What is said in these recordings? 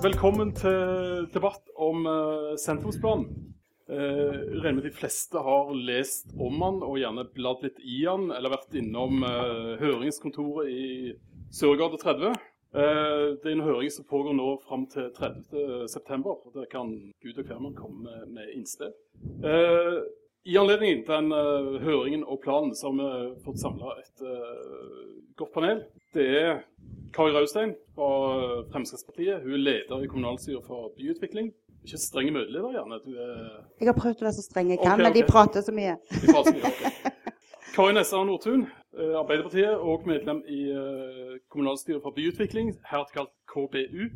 Velkommen til debatt om uh, sentrumsplanen. Uh, regner med de fleste har lest om han og gjerne bladd litt i han, eller vært innom uh, høringskontoret i Sørgade 30. Uh, det er en høring som pågår nå fram til 30.9. Der kan Gud og hvermann komme med, med innspill. Uh, I anledning til den uh, høringen og planen så har vi fått samla et godt panel. Det er Kari Raustein fra Fremskrittspartiet. Hun er leder i kommunalstyret for byutvikling. Ikke streng møteleder, gjerne. Er... Jeg har prøvd å være så streng jeg kan, okay, okay. men de prater så mye. De prater så mye, okay. Kari Nessa Nordtun, eh, Arbeiderpartiet, og medlem i kommunalstyret for byutvikling, her kalt KBU.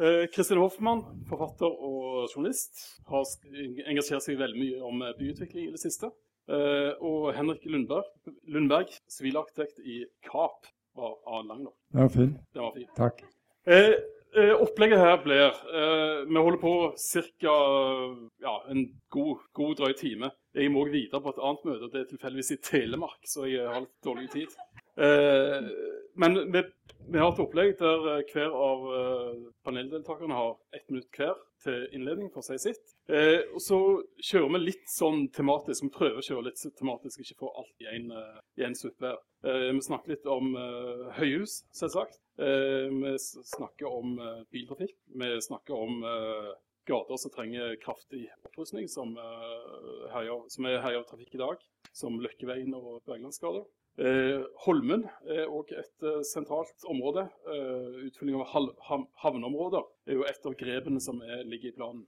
Eh, Kristin Hoffmann, forfatter og journalist, har engasjert seg veldig mye om byutvikling i det siste. Og Henrik Lundberg, Lundberg sivilarkitekt i KAP var av lang nok. Den var fin. Den var fin. Takk. Eh, eh, opplegget her blir eh, Vi holder på ca. Ja, en god, god drøy time. Jeg må videre på et annet møte. Det er tilfeldigvis i Telemark, så jeg har litt dårlig tid. Eh, men vi, vi, har et opplegg der hver av eh, paneldeltakerne har ett minutt hver til innledning for å si sitt. Eh, og så kjører vi litt sånn tematisk. Vi prøver å kjøre litt tematisk, ikke få alt i en, uh, en suppe. Eh, vi snakker litt om uh, høyhus, selvsagt. Eh, vi snakker om uh, biltrafikk. Vi snakker om gater som trenger kraftig opprustning, som, herjer, som er herjer trafikk i dag, som Løkkeveien og Berglandsgata. Eh, Holmen er òg et eh, sentralt område. Eh, utfylling av havneområder er jo et av grepene som er, ligger i planen.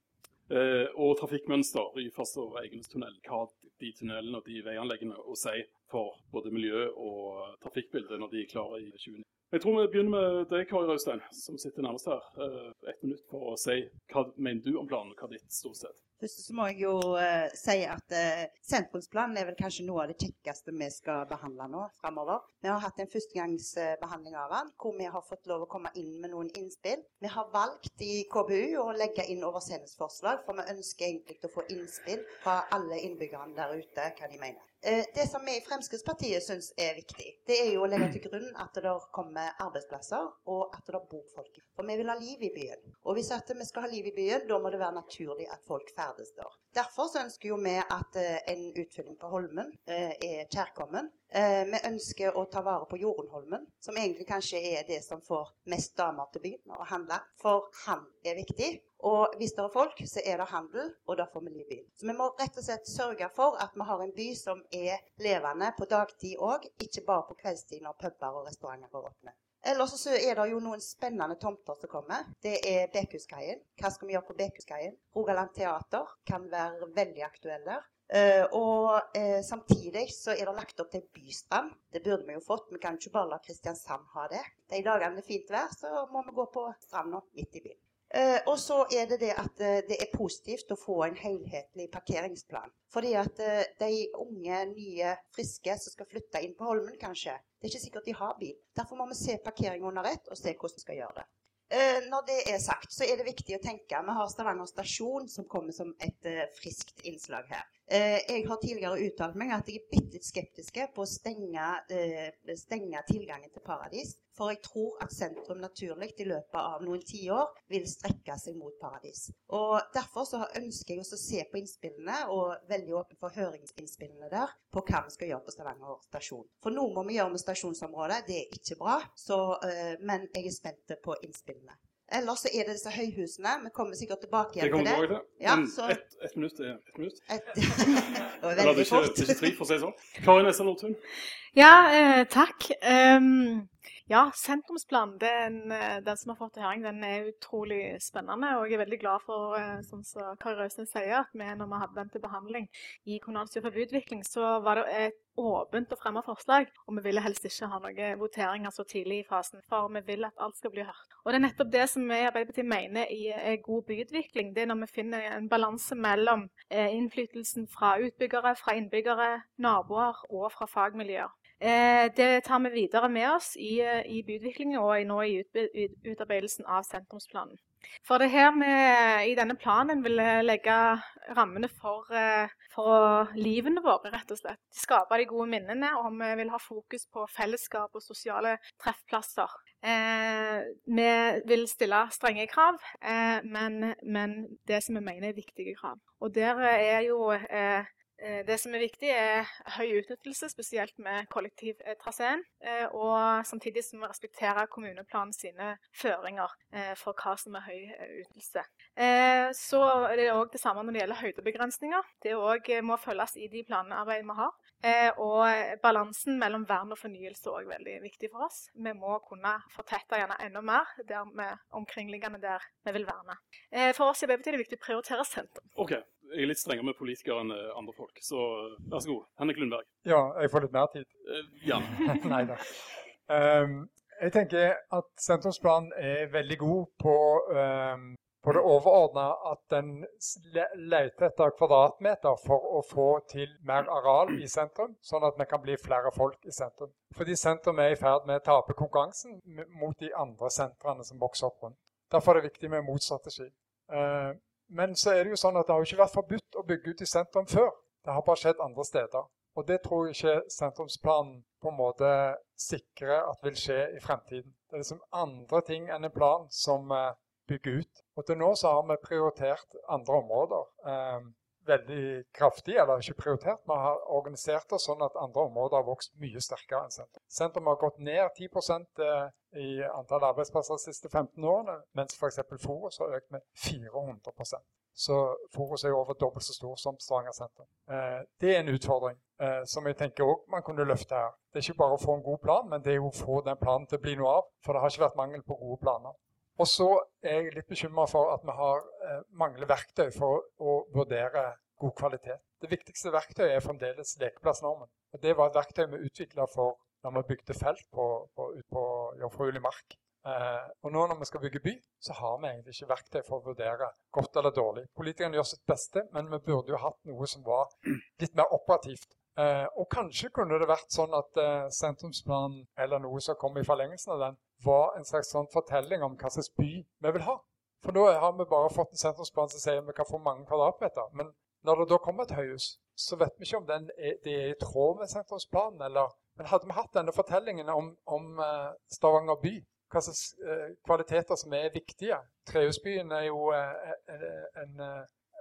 Eh, og trafikkmønster, Ryfast og Eigenestunnel. Hva de tunnelene og de veianleggene å si for både miljø og trafikkbilde når de er klare i 2019. Jeg tror vi begynner med deg, Kari Raustein, som sitter nærmest her. Eh, ett minutt for å si hva mener du om planen, hva er ditt ståsted? Først så må jeg jo uh, si at uh, sentrumsplanen er vel kanskje noe av det kjekkeste vi skal behandle nå framover. Vi har hatt en førstegangsbehandling av den, hvor vi har fått lov å komme inn med noen innspill. Vi har valgt i KBU å legge inn oversendelsesforslag, for vi ønsker egentlig å få innspill fra alle innbyggerne der ute hva de mener. Eh, det som vi i Fremskrittspartiet syns er viktig, det er jo å legge til grunn at det kommer arbeidsplasser, og at det bor folk. For vi vil ha liv i byen. Og hvis vi skal ha liv i byen, da må det være naturlig at folk ferdes der. Derfor så ønsker jo vi at eh, en utfylling på Holmen eh, er kjærkommen. Vi ønsker å ta vare på Jorunholmen, som egentlig kanskje er det som får mest damer til byen å handle. For han er viktig. Og hvis det er folk, så er det handel, og da får vi liv i byen. Så vi må rett og slett sørge for at vi har en by som er levende på dagtid òg, ikke bare på kveldstid når puber og restauranter går åpne. Ellers så er det jo noen spennende tomter som kommer. Det er Bekhuskaien. Hva skal vi gjøre på Bekhuskaien? Rogaland Teater kan være veldig aktuelle. Uh, og uh, samtidig så er det lagt opp til bystrand. Det burde vi jo fått. Vi kan ikke bare la Kristiansand ha det. De dagene det er fint vær, så må vi gå på stranda midt i byen. Eh, og så er det det at eh, det er positivt å få en helhetlig parkeringsplan. Fordi at eh, de unge, nye, friske som skal flytte inn på Holmen, kanskje, det er ikke sikkert de har bil. Derfor må vi se parkering under ett og se hvordan vi skal gjøre det. Når det er sagt, så er det viktig å tenke Vi har Stavanger stasjon som kommer som et friskt innslag her. Jeg har tidligere uttalt meg at jeg er bitte skeptisk på å stenge, stenge, tilgangen til Paradis. For jeg tror at sentrum naturlig i løpet av noen tiår vil strekke seg mot Paradis. Og Derfor så ønsker jeg å se på innspillene, og veldig åpen for høringsinnspillene der, på hva vi skal gjøre på Stavanger stasjon. For noe må vi gjøre med stasjonsområdet. Det er ikke bra. Så, men jeg er spent på innspillene. Ellers så er det disse høyhusene. Vi kommer sikkert tilbake igjen til det. Tilbake til. Ja, så... ett et minutt er ett minutt. Et... det var veldig fort. Det er ikke tre, for å si det sånn. Karin Essa Nordtun. Ja, eh, takk. Um, ja, sentrumsplanen, den, eh, den, som har fått til høring, den er utrolig spennende. Og jeg er veldig glad for, eh, som så Kari Rausten sier, at vi når vi hadde den til behandling i kommunalstyret for byutvikling, så var det et åpent å fremme forslag. Og vi ville helst ikke ha noen voteringer så tidlig i fasen, for vi vil at alt skal bli hørt. Og det er nettopp det som vi i Arbeiderpartiet mener er god byutvikling. Det er når vi finner en balanse mellom eh, innflytelsen fra utbyggere, fra innbyggere, naboer og fra fagmiljøer. Eh, det tar vi videre med oss i, i byutviklingen og nå i utarbeidelsen av sentrumsplanen. For det her vi i denne planen vil legge rammene for, for livene våre, rett og slett. Skape de gode minnene, og vi vil ha fokus på fellesskap og sosiale treffplasser. Eh, vi vil stille strenge krav, eh, men, men, det som vi mener er viktige krav. Og der er jo eh, Eh, det som er viktig, er høy utnyttelse, spesielt med kollektivtraseen. Eh, og samtidig som vi respekterer kommuneplanen sine føringer eh, for hva som er høy utnyttelse. Så er det òg det samme når det gjelder høydebegrensninger. Det òg må følges i de planarbeidene vi har. Og balansen mellom vern og fornyelse er òg veldig viktig for oss. Vi må kunne fortette gjerne enda mer der vi omkringliggende der vi vil verne. For oss i Arbeiderpartiet er det viktig å prioritere sentrum. Okay jeg er litt strengere med politikere enn eh, andre folk. Så vær så god, Henrik Lundberg. Ja, jeg får litt mer tid. Uh, ja. Nei da. Um, jeg tenker at sentrumsplanen er veldig god på, um, på det overordna at den leter etter kvadratmeter for å få til mer areal i sentrum, sånn at vi kan bli flere folk i sentrum. Fordi sentrum er i ferd med å tape konkurransen mot de andre sentrene som vokser opp rundt. Derfor er det viktig med motstrategi. Uh, men så er det jo sånn at det har ikke vært forbudt å bygge ut i sentrum før. Det har bare skjedd andre steder. Og det tror jeg ikke sentrumsplanen på en måte sikrer at vil skje i fremtiden. Det er liksom andre ting enn en plan som eh, bygger ut. Og til nå så har vi prioritert andre områder. Veldig kraftig, eller ikke prioritert. Vi har organisert oss sånn at andre områder har vokst mye sterkere enn sentrum. Sentrum har gått ned 10 eh, i antall arbeidsplasser de siste 15 årene, mens f.eks. Forus har økt med 400% Så Forus er jo over dobbelt så stor som Stavanger sentrum. Eh, det er en utfordring eh, som jeg tenker også man kunne løfte her. Det er ikke bare å få en god plan, men det er jo å få den planen til å bli noe av. For det har ikke vært mangel på gode planer. Og så er jeg litt bekymra for at vi har eh, mangler verktøy for å vurdere god kvalitet. Det viktigste verktøyet er fremdeles lekeplassnormen. Og Det var et verktøy vi utvikla da vi bygde felt på, på, ut på jomfruelig mark. Eh, og nå når vi skal bygge by, så har vi egentlig ikke verktøy for å vurdere godt eller dårlig. Politikerne gjør sitt beste, men vi burde jo hatt noe som var litt mer operativt. Eh, og kanskje kunne det vært sånn at eh, sentrumsplanen, eller noe som kom i forlengelsen av den, var en slags sånn fortelling om hva slags by vi vil ha. For nå har vi bare fått en sentrumsplan som sier vi kan få mange kvadratmeter. Men når det da kommer et høyhus, så vet vi ikke om er, det er i tråd med sentrumsplanen. eller... Men hadde vi hatt denne fortellingen om, om eh, Stavanger by, hva slags uh, kvaliteter som er viktige Trehusbyen er jo en, en,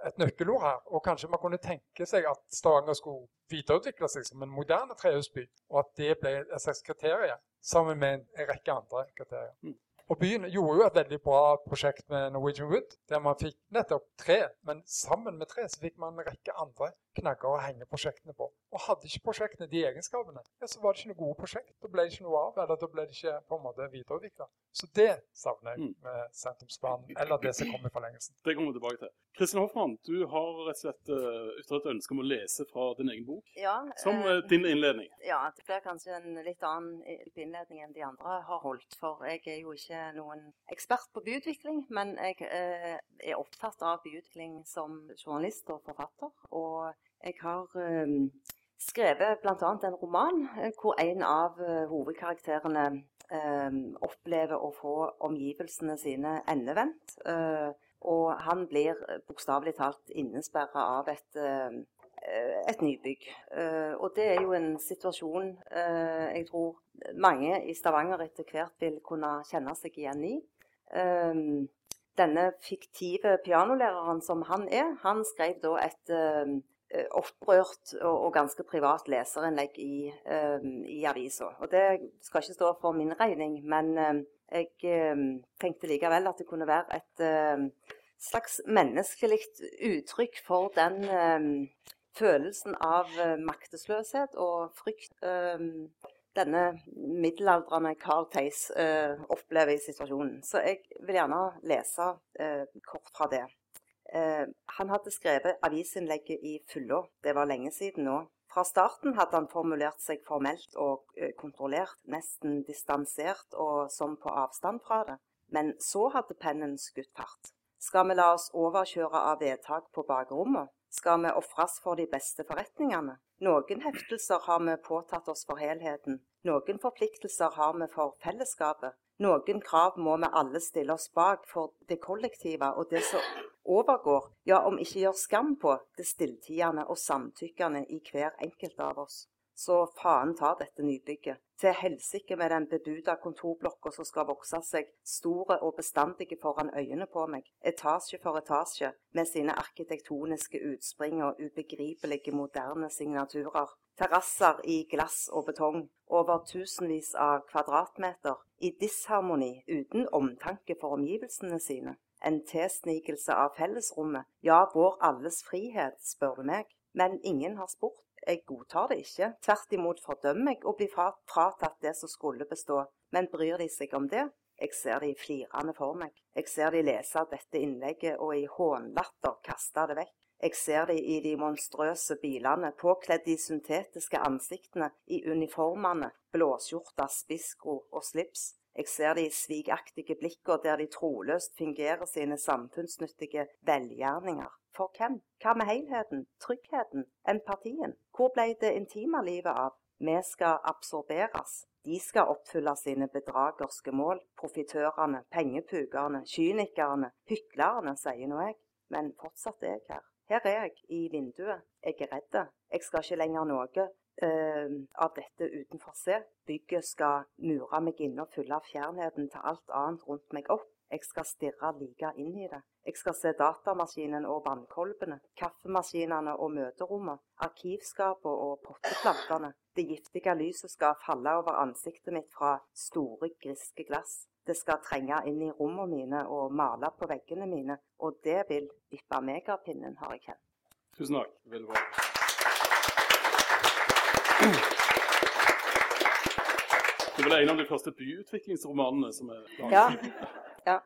et nøkkelord her. Og kanskje man kunne tenke seg at Stavanger skulle videreutvikle seg som en moderne trehusby, og at det ble et slags kriterium sammen med en, rekke andre kriterier. Mm. Og byen gjorde jo et veldig bra prosjekt med Norwegian Wood, der man fikk nettopp tre. Men sammen med tre så fikk man en rekke andre knagger å henge prosjektene på. Og hadde ikke prosjektene de egenskapene, ja, så var det ikke noe gode prosjekt. Da ble det ikke noe av, eller da ble det ikke på en måte videreutvikla. Så det savner jeg mm. med sentrumsbanen, eller det som kommer i forlengelsen. Det kommer vi tilbake til. Kristin Hoffmann, du har rett og slett uh, ytret et ønske om å lese fra din egen bok ja, som eh, din innledning. Ja, det blir kanskje en litt annen innledning enn de andre har holdt. For jeg er jo ikke noen ekspert på byutvikling, men jeg eh, er opptatt av byutvikling som journalist og forfatter. Og jeg har skrevet bl.a. en roman hvor en av hovedkarakterene opplever å få omgivelsene sine endevendt. Uh, og han blir eh, bokstavelig talt innesperra av et, eh, et nybygg. Eh, og det er jo en situasjon jeg tror mange i Stavanger etter hvert vil kunne kjenne seg igjen i. Denne fiktive pianolæreren som han er, han skrev da et opprørt og, ganske privat leserinnlegg i, i avisa. Og det skal ikke stå for min regning, men jeg eh, tenkte likevel at det kunne være et eh, slags menneskelig uttrykk for den eh, følelsen av maktesløshet og frykt denne middelaldrende Carl Theis opplever i situasjonen. Så jeg vil gjerne lese kort fra det. han hadde skrevet avisinnlegget i Fulla, Det var lenge siden nå. Fra starten hadde han formulert seg formelt og eh, kontrollert, nesten distansert og som på avstand fra det. Men så hadde pennen skutt fart. Skal vi la oss overkjøre av vedtak på bakrommet? skal vi ofres for de beste forretningene. Noen heftelser har vi påtatt oss for helheten. Noen forpliktelser har vi for fellesskapet. Noen krav må vi alle stille oss bak for det kollektive og det som overgår, ja, om ikke gjør skam på, det stilltiende og samtykkende i hver enkelt av oss. Så faen ta dette nybygget. Til helsike med den bebuda kontorblokka som skal vokse seg store og bestandige foran øynene på meg, etasje for etasje, med sine arkitektoniske utspring og ubegripelige moderne signaturer. Terrasser i glass og betong, over tusenvis av kvadratmeter, i disharmoni, uten omtanke for omgivelsene sine. En tilsnikelse av fellesrommet, ja, vår alles frihet, spør du meg. Men ingen har spurt. Jeg godtar det ikke. Tvert imot fordømmer jeg å bli fratatt det som skulle bestå. Men bryr de seg om det? Jeg ser de flirende for meg. Jeg ser de lese dette innlegget og i hånlatter kaste det vekk. Jeg ser de i de monstrøse bilene, påkledd i syntetiske ansiktene, i uniformene, blåskjorta, spissko og slips. Jeg ser de svigaktige blikkene der de troløst fingerer sine samfunnsnyttige velgjerninger. For hvem? Hva med helheten, tryggheten, empatien? Hvor ble det intime livet av? Vi skal absorberes. De skal oppfylle sine bedragerske mål. Profitørene, pengepugerne, kynikerne, hyklerne, sier nå jeg. Men fortsatt er jeg her. Her er jeg, i vinduet. Jeg er redd. Jeg skal ikke lenger noe uh, av dette utenfor se. Bygget skal mure meg inne og fylle fjernheten til alt annet rundt meg opp. Jeg skal stirre like inn i det. Jeg skal se datamaskinen og vannkolbene, kaffemaskinene og møterommet, arkivskapene og potteplantene. Det giftige lyset skal falle over ansiktet mitt fra store, griske glass. Det skal trenge inn i rommene mine og male på veggene mine, og det vil vippe megapinnen, har jeg kjent. Tusen takk. Veldig. Det er vel en av de første byutviklingsromanene som er laget. Ja. Ja.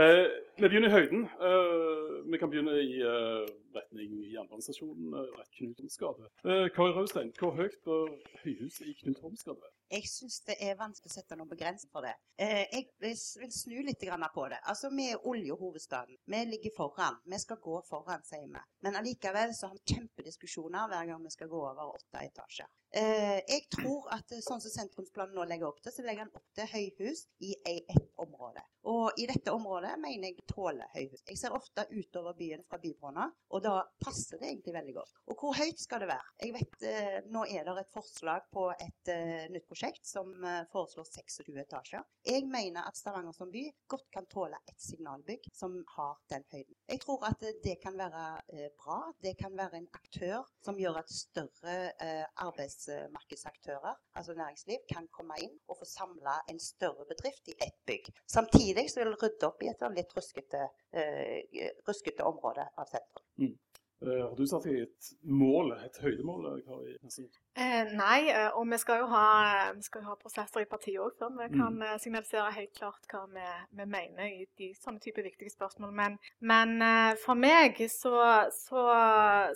Eh, vi begynner i høyden. Eh, vi kan begynne i eh, retning jernbanestasjonen, eh, rett Knut Holms gate. Eh, Kari Raustein, hvor høyt bør høyhuset i Knut Holms gate være? Jeg syns det er vanskelig å sette noen begrensning for det. Eh, jeg vil snu litt på det. Altså, Vi er oljehovedstaden. Vi ligger foran. Vi skal gå foran, sier vi. Men allikevel så har vi kjempediskusjoner hver gang vi skal gå over åtte etasjer. Eh, jeg tror at eh, sånn som sentrumsplanen nå legger opp til, så legger han opp til høyhus i ei- ett område. Og i dette området mener jeg tåler høyhus. Jeg ser ofte utover byen fra bybrønna, og da passer det egentlig veldig godt. Og hvor høyt skal det være? Jeg vet, eh, Nå er det et forslag på et eh, nytt prosjekt som eh, foreslår 26 etasjer. Jeg mener at Stavanger som by godt kan tåle et signalbygg som har den høyden. Jeg tror at det kan være bra. Det kan være en aktør som gjør at større arbeidsmarkedsaktører, altså næringsliv, kan komme inn og få samla en større bedrift i ett bygg. Samtidig så vil rydde opp i et sånn litt ruskete, eh, ruskete område av sentrum. Mm. Eh, har du satt deg et mål, et høydemål, Kari? Eh, nei, eh, og vi skal jo ha, skal ha prosesser i partiet òg før vi kan mm. signalisere helt klart hva vi, vi mener i de sånne type viktige spørsmål. Men, men eh, for meg så, så,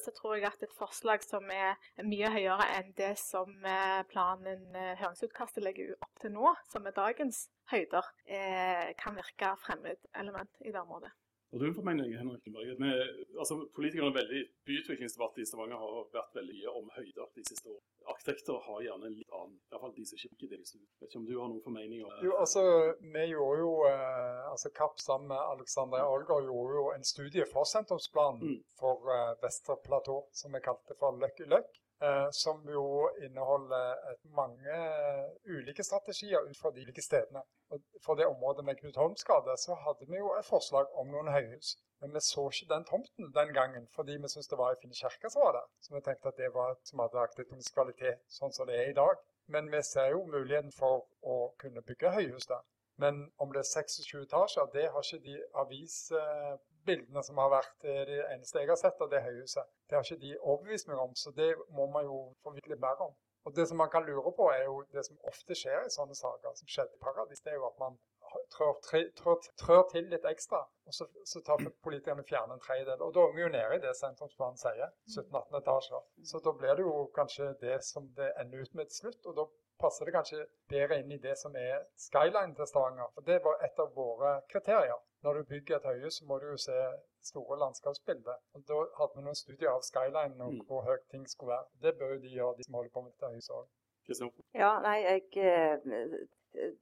så tror jeg at et forslag som er mye høyere enn det som eh, planen, eh, høringsutkastet legger opp til nå, som er dagens høyder, eh, kan virke fremmedelement i det området. Og du får mening, Henrik Lundberg? Altså, politikerne er veldig, Byutviklingsdebatt i Stavanger har vært veldig mye om høyder de siste årene. Arkitekter har gjerne en litt annen, i hvert fall de som ikke liker det de. Vet ikke om du har noen formeninger? Jo, altså, vi gjorde jo, eh, altså Kapp sammen med Alexandra Aagaard gjorde jo en studie for sentrumsplanen Mm. for eh, Vestre platå, som vi kalte for Løkk i Løkk. Som jo inneholder mange ulike strategier ut fra de ulike stedene. Og for det området med Knut Holms gate så hadde vi jo et forslag om noen høyhus. Men vi så ikke den tomten den gangen, fordi vi syntes det var ei fin kirke som var der. Så vi tenkte at det var et som hadde arkitektonisk kvalitet, sånn som det er i dag. Men vi ser jo muligheten for å kunne bygge høyhus der. Men om det er 26 etasjer, det har ikke de avisbildene som har vært er det eneste jeg har sett av det høyhuset. Det har ikke de overbevist meg om, så det må man jo litt mer om. Og Det som man kan lure på, er jo det som ofte skjer i sånne saker, som skjedde i Paradis, det er jo at man trør, trør, trør til litt ekstra, og så, så tar politikerne fjerne en tredjedel. Og da er vi jo nede i det sentrumsplanen sier, 17-18 etasjer. Så da blir det jo kanskje det som det ender ut med til slutt, og da passer det kanskje bedre inn i det som er skyline til Stavanger. For det var et av våre kriterier. Når du bygger et høyhus, så må du jo se store landskapsbilder. Og Da hadde vi noen studier av skyline og Mm. hvor høyt ting skulle være. Det bør jo de gjøre, de som holder på med dette huset òg. Ja, nei, jeg eh,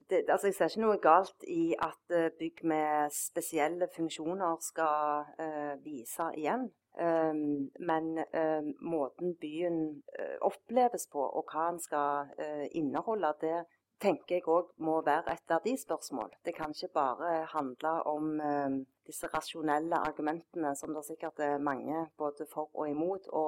det, altså jeg ser ikke noe galt i at eh, bygg med spesielle funksjoner skal uh, vise igjen. Um, men um, måten byen uh, oppleves på, og hva den skal uh, inneholde, det tenker jeg òg må være et verdispørsmål. Det kan ikke bare handle om eh, disse rasjonelle argumentene, som det sikkert er mange både for og imot å,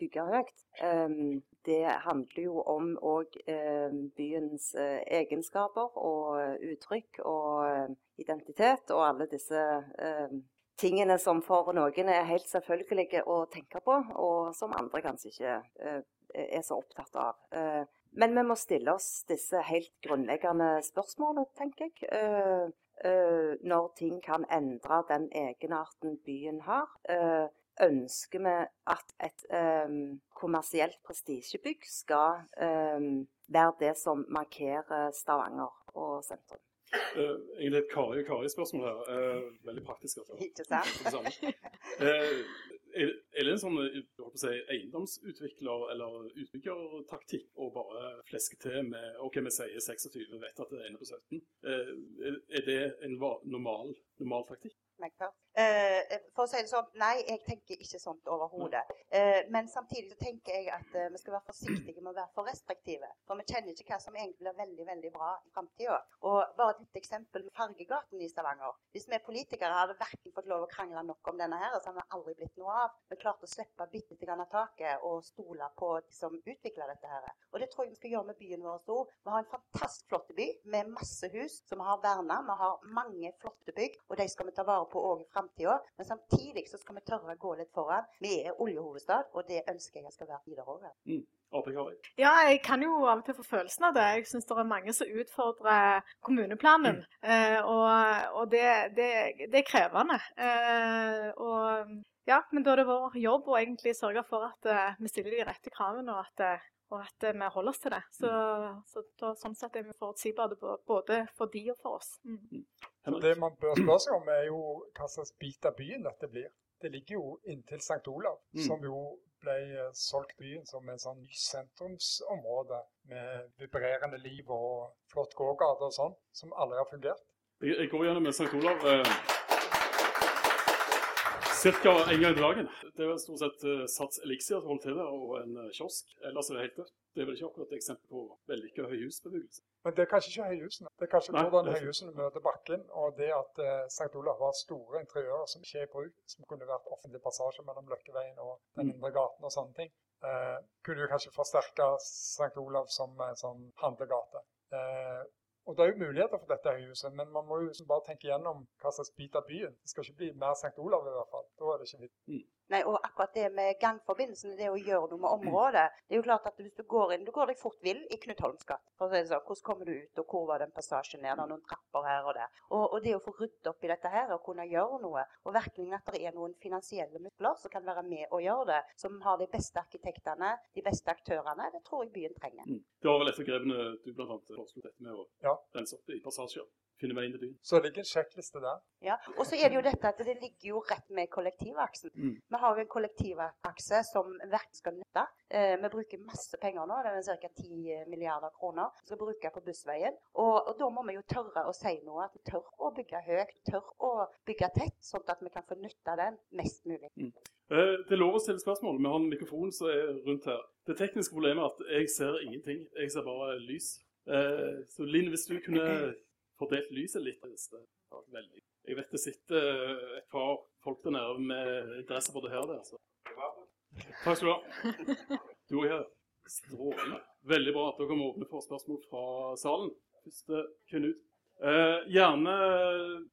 bygge høyt. Um, det handler jo om òg eh, byens eh, egenskaper og uttrykk og eh, identitet og alle disse eh, tingene som for noen er helt selvfølgelige å tenke på, og som andre kanskje ikke eh, er så opptatt av. Men vi må stille oss disse helt grunnleggende spørsmålene, tenker jeg. Eh, eh, når ting kan endre den egenarten byen har. Eh, ønsker vi at et kommersielt prestisjebygg skal være det som markerer Stavanger og sentrum? Uh, egentlig et Kari og Kari-spørsmål her. Uh, veldig praktisk. Altså. Ikke sant? Eh, er, er det en sånn å si, eiendomsutvikler- eller utbyggertaktikk å bare fleske til med OK, vi sier 26, vi vet at det ender på 17. Eh, er- er det en normal, normal taktikk? Nei, før. Eh, for å si det sånn, nei, jeg tenker ikke sånt overhodet. Eh, men samtidig så tenker jeg at eh, vi skal være forsiktige med å være for restriktive. For vi kjenner ikke hva som egentlig blir veldig veldig bra i framtida. Og bare et lite eksempel med Fargegaten i Stavanger. Hvis vi politikere hadde verken fått lov å krangle nok om denne, her, så hadde vi aldri blitt noe av. Vi klarte å slippe bitte litt av taket og stole på de som utvikla dette. her. Og det tror jeg vi skal gjøre med byen vår òg. Vi har en fantastisk flott by med masse hus som vi har verna. Vi har mange flotte bygg, og de skal vi ta vare på òg i. Men samtidig så skal vi tørre å gå litt foran. Vi er oljehovedstad, og det ønsker jeg skal være videre òg. Ap Ja, jeg kan jo av og til få følelsen av det. Jeg syns det er mange som utfordrer kommuneplanen. Eh, og og det, det, det er krevende. Eh, og ja, men da er det vår jobb å egentlig sørge for at eh, vi stiller de rette kravene, og at, og at eh, vi holder oss til det. Så, så da, sånn sett er vi forutsigbare både for de og for oss. Mm. Så det man bør spørre seg om, er jo hva slags bit av byen dette blir. Det ligger jo inntil St. Olav, Mm. som jo ble eh, solgt byen som en sånn ny sentrumsområde med vibrerende liv og flott gågate og sånn, som aldri har fungert. Jeg, jeg går gjennom med St. Olav eh, ca. en gang i dagen. Det er stort sett eh, Sats Elixir som der, og en eh, kiosk. Ellers er det helt dødt. Det er vel ikke akkurat et eksempel på vellykka høyhusbebyggelse. Men det er kanskje ikke høyhusene. Det er kanskje Nei, hvordan er høyhusene møter bakken, og det at eh, St. Olav har store interiører som ikke er i bruk, som kunne vært offentlig passasje mellom Løkkeveien og den Mm. indre gaten og sånne ting. Kunne jo kanskje forsterke St. Olav som en sånn handlegate. Og Det er jo muligheter for dette høyhuset, men man må jo liksom bare tenke gjennom hva slags bit av byen. Det skal ikke bli mer St. Olav i hvert fall. Da er det ikke vits. Nei, og akkurat det med gangforbindelsen, det å gjøre noe med området Det er jo klart at hvis du går inn Du går deg fort vill i Knut si det sånn, hvordan kommer du ut, og hvor var den passasjen ned? Det er noen trapper her og der. Og, og det å få ryddet opp i dette her og kunne gjøre noe, og virkelig at det er noen finansielle muskler som kan være med og gjøre det, som har de beste arkitektene, de beste aktørene, det tror jeg byen trenger. Mm. Det var vel et av grepene du bl.a. foreslo dette med å Ja. rense opp i passasjer. Finne veien til byen. Så det ligger en sjekkliste der. Ja, Og så er det jo dette at det ligger jo rett med kollektivaksen. Mm. Vi har jo en kollektivakse som verkt skal nytte. Eh, vi bruker masse penger nå, det er ca. 10 milliarder kroner vi skal bruke på bussveien. Og, og da må vi jo tørre å si noe. At vi tør å bygge høyt, tør å bygge tett, sånn at vi kan få nytte av den mest mulig. Eh, Det er lov å stille spørsmål. Vi har en mikrofon som er rundt her. Det tekniske problemet er at jeg ser ingenting. Jeg ser bare lys. Eh, Så Linn, hvis du kunne fordelt lyset litt det. Jeg vet det sitter eh, et par folk der nede med interesse både her der. Så. Takk skal du ha. Du er her. Strålende. Veldig bra. at kan må åpne for spørsmål fra salen. Første Knut. Eh, gjerne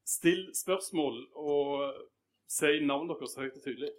still spørsmål og si navnet deres høyt og tydelig.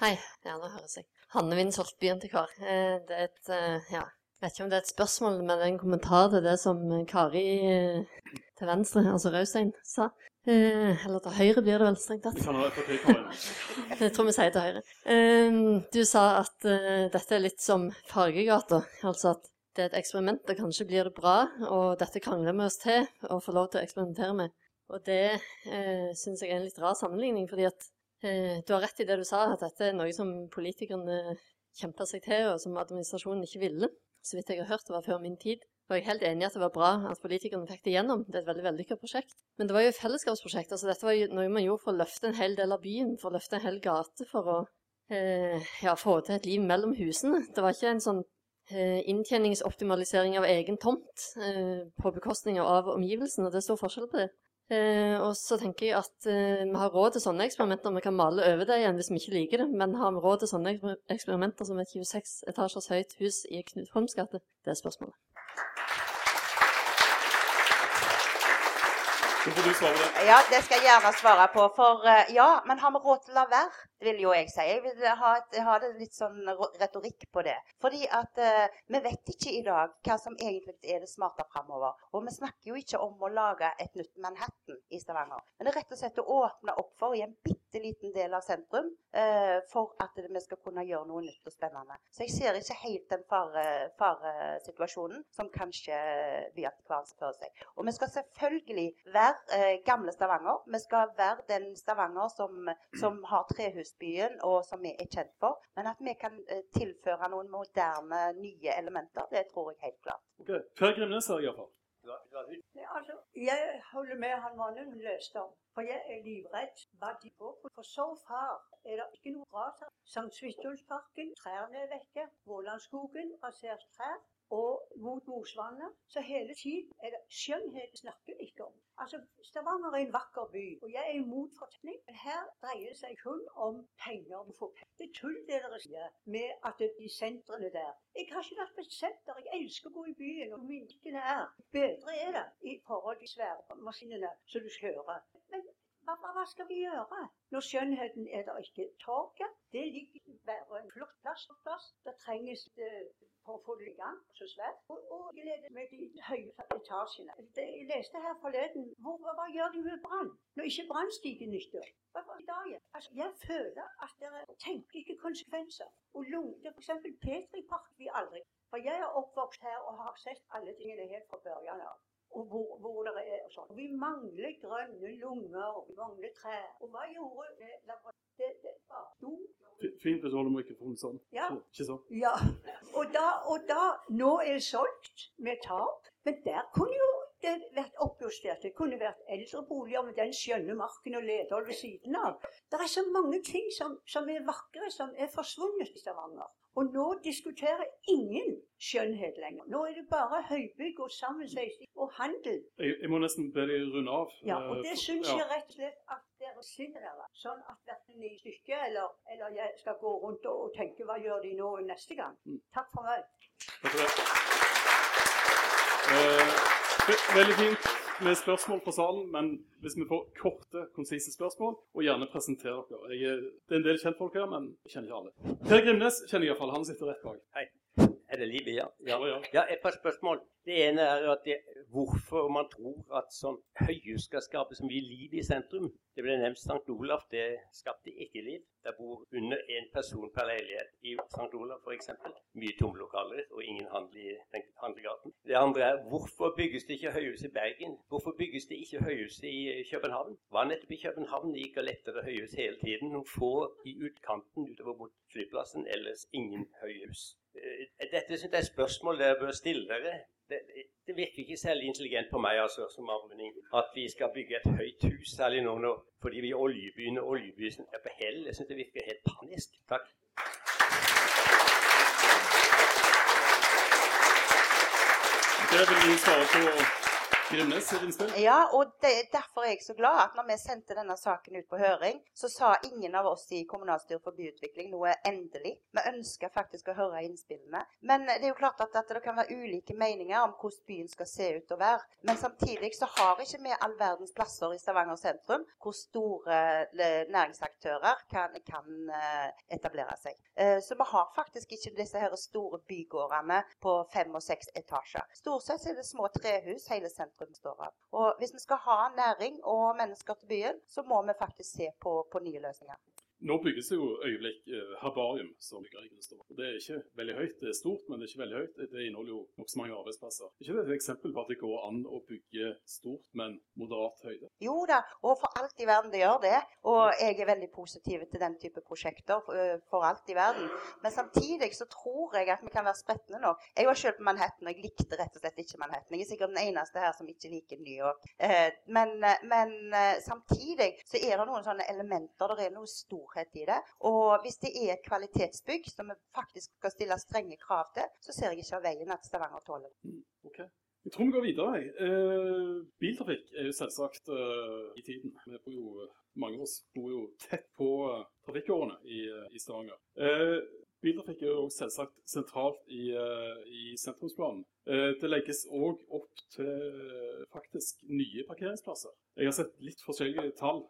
Hei, ja, nå høres jeg. Hanne Winsholt, til Kar. Det er et eh, ja, jeg vet ikke om det er et spørsmål, men det er en kommentar til det som Kari eh, til venstre, altså Raustein, sa. Eh, Eller til høyre blir det vel strengt tatt. Jeg tror vi sier til høyre. Eh, Du sa at eh, dette er litt som Fargegata. Altså at det er et eksperiment, og kanskje blir det bra. Og dette krangler vi oss til å få lov til å eksperimentere med. Og det eh, syns jeg er en litt rar sammenligning, fordi at eh, du har rett i det du sa, at dette er noe som politikerne kjempa seg til, og som administrasjonen ikke ville. Så vidt jeg har hørt, det var før min tid. Og jeg er helt enig i at det var bra at politikerne fikk det gjennom. Det er et veldig vellykka prosjekt. Men det var jo et fellesskapsprosjekt. altså Dette var jo noe man gjorde for å løfte en hel del av byen, for å løfte en hel gate, for å eh, ja, få til et liv mellom husene. Det var ikke en sånn eh, inntjeningsoptimalisering av egen tomt eh, på bekostning av omgivelsene. Det er stor forskjell på det. Eh, og så tenker jeg at eh, vi har råd til sånne eksperimenter. Vi kan male over det igjen hvis vi ikke liker det. Men har vi råd til sånne eksperimenter som et 26 etasjers høyt hus i Knut Holms gate? Det er spørsmålet. Så får du svare på det. Ja, det skal jeg gjerne svare på. For eh, ja, men har vi råd til å la være? Vil jo jeg si. Jeg vil ha, et, ha det litt sånn retorikk på det. Fordi at uh, vi vet ikke i dag hva som egentlig er det smarte framover. Og vi snakker jo ikke om å lage et nytt Manhattan i Stavanger. Men det er rett og slett å åpne opp for i en bitte liten del av sentrum uh, for at vi skal kunne gjøre noe nytt og spennende. Så jeg ser ikke helt den fare- faresituasjonen som kanskje byarkivaren ser for seg. Og vi skal selvfølgelig være uh, gamle Stavanger. Vi skal være den Stavanger som, som har trehusbyen, og som vi er kjent for. Men at vi kan eh, tilføre noen moderne, nye elementer, det tror jeg helt klart. Ok, Per Grimnes jeg iallfall. Nei, altså, jeg holder med han mannen leste om. For jeg er livredd hva de går på. For så far er det ikke noe rart her. Sankt Svithulsparken, trærne er vekke. Vålandskogen, rasert trær. Og mot Mosvannet. Så hele tiden er det skjønnhet snakker vi ikke om. Altså, Stavanger er en vakker by, og jeg er imot fortelling. Men her dreier det seg kun om penger. om å få penger. Det er tull det dere sier med at de sentrene der. Jeg har ikke vært på et senter. Jeg elsker å gå i byen, og minnene er bedre er det i forhold til svære maskinene som du kjører. Men hva, hva, skal vi gjøre når skjønnheten er der ikke? Torget det ligger bare en flott plass. plass. Det trenges det for å få det i gang så svært. Og, og jeg leder med de høye etasjene. Det, jeg leste her forleden hvor, hva, hva gjør de med brann når ikke brannstigen nytter? Altså, jeg føler at dere tenker ikke konsekvenser. Og Lunde, f.eks. Petripark, vi aldri. For jeg er oppvokst her og har sett alle tingene helt fra børjan av og hvor, hvor det er og sånn. Vi mangler grønne lunger, vi mangler trær. Og hva gjorde det? Det, det var do. Fint hvis du holder mikrofonen sånn. Ja. Ikke sånn. Ja. Og da, og da Nå er det solgt med tap. Men der kunne jo det vært oppjustert. Det kunne vært eldreboliger med den skjønne marken og Ledvold ved siden av. Det er så mange ting som, som er vakre, som er forsvunnet i Stavanger. Og nå diskuterer ingen skjønnhet lenger. Nå er det bare høybygg og sammensveising og handel. Jeg, jeg må nesten be deg runde av. Ja, og eh, det syns ja. jeg rett og slett at dere sitter der. Sånn at verken i stykket eller, eller jeg skal gå rundt og, og tenke hva gjør de nå neste gang. Mm. Takk for meg. Takk for det. Eh, veldig fint med spørsmål fra salen, men hvis vi får korte, konsise spørsmål, og gjerne presentere dere. Jeg, det er en del kjentfolk her, men jeg kjenner ikke alle. Per Grimnes kjenner jeg iallfall. Han sitter rett bak. Er det liv i, ja? Ja. Ja. ja, et par spørsmål. Det ene er at det, hvorfor man tror at sånn høyhus skal skape så mye liv i sentrum. Det ble nevnt St. Olav. Det skapte ikke liv. Det bor under én person per leilighet i St. Olav f.eks. Mye tomlokaler og ingen handel i den handlegaten. Det andre er hvorfor bygges det ikke høyhus i Bergen? Hvorfor bygges det ikke høyhus i København? Var nettopp i København det gikk og lettere høyhus hele tiden. Noen få i utkanten utover mot flyplassen, ellers ingen høyhus. Eh, Dette synes jeg er et spørsmål dere bør stille dere. Det, det virker ikke særlig intelligent på meg altså, som avrunding at vi skal bygge et høyt hus, særlig nå når, fordi vi er oljebyen og oljebyen er på hell. Jeg synes det virker helt panisk. Takk. Det vil vi svare på Grimnes innspill. Ja, og det, derfor er jeg så glad at når vi sendte denne saken ut på høring, så sa ingen av oss i kommunalstyret for byutvikling noe endelig. Vi ønsker faktisk å høre innspillene. Men det er jo klart at, at det kan være ulike meninger om hvordan byen skal se ut og være. Men samtidig så har ikke vi all verdens plasser i Stavanger sentrum hvor store eh, næringsaktører kan, kan eh, etablere seg. Eh, Så vi har faktisk ikke disse her store bygårdene på fem og seks etasjer. Stort sett er det små trehus hele sentrum består av. Og hvis vi skal ha næring og mennesker til byen, så må vi faktisk se på, på nye løsninger. Nå bygges det jo øyeblikk eh, herbarium som bygger i Gunstad. Det er ikke veldig høyt, det er stort, men det er ikke veldig høyt. Det inneholder jo nokså mange arbeidsplasser. Er ikke det et eksempel på at det går an å bygge stort, men moderat høyde? Jo da, og for alt i verden det gjør det. Og jeg er veldig positiv til den type prosjekter for, for alt i verden. Men samtidig så tror jeg at vi kan være spretne nå. Jeg var selv på Manhattan, og jeg likte rett og slett ikke Manhattan. Jeg er sikkert den eneste her som ikke liker New York. Eh, men, men samtidig så er det noen sånne elementer, det er noe storhet i det. Og hvis det er et kvalitetsbygg som vi faktisk skal stille strenge krav til, så ser jeg ikke av veien at Stavanger tåler det. Mm, okay. Jeg tror vi går videre. Eh, biltrafikk er jo selvsagt eh, i tiden. Vi bor jo, mange av oss bor jo tett på eh, trafikkårene i, eh, i Stavanger. Eh, Biltrafikk er jo selvsagt sentralt i, eh, i sentrumsplanen. Eh, det legges òg opp til faktisk nye parkeringsplasser. Jeg har sett litt forskjellige tall.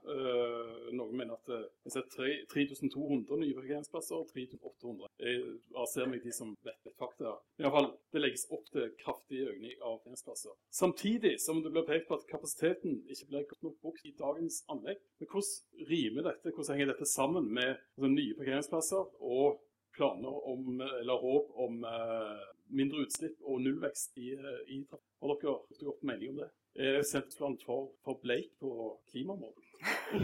Noen mener at jeg har sett 3200 nye parkeringsplasser og 3800. Jeg ser meg de som vet litt fakta. I iallfall, fall, Det legges opp til kraftig økning av parkeringsplasser. Samtidig som det blir pekt på at kapasiteten ikke blir godt nok brukt i dagens anlegg. Men hvordan rimer dette? Hvordan henger dette sammen med altså, nye parkeringsplasser og planer om, eller håp om uh, mindre utslipp og nullvekst i, uh, i trafikk. Har dere gjort opp mening om det? Er senterplanen for, for bleik på klimamålet?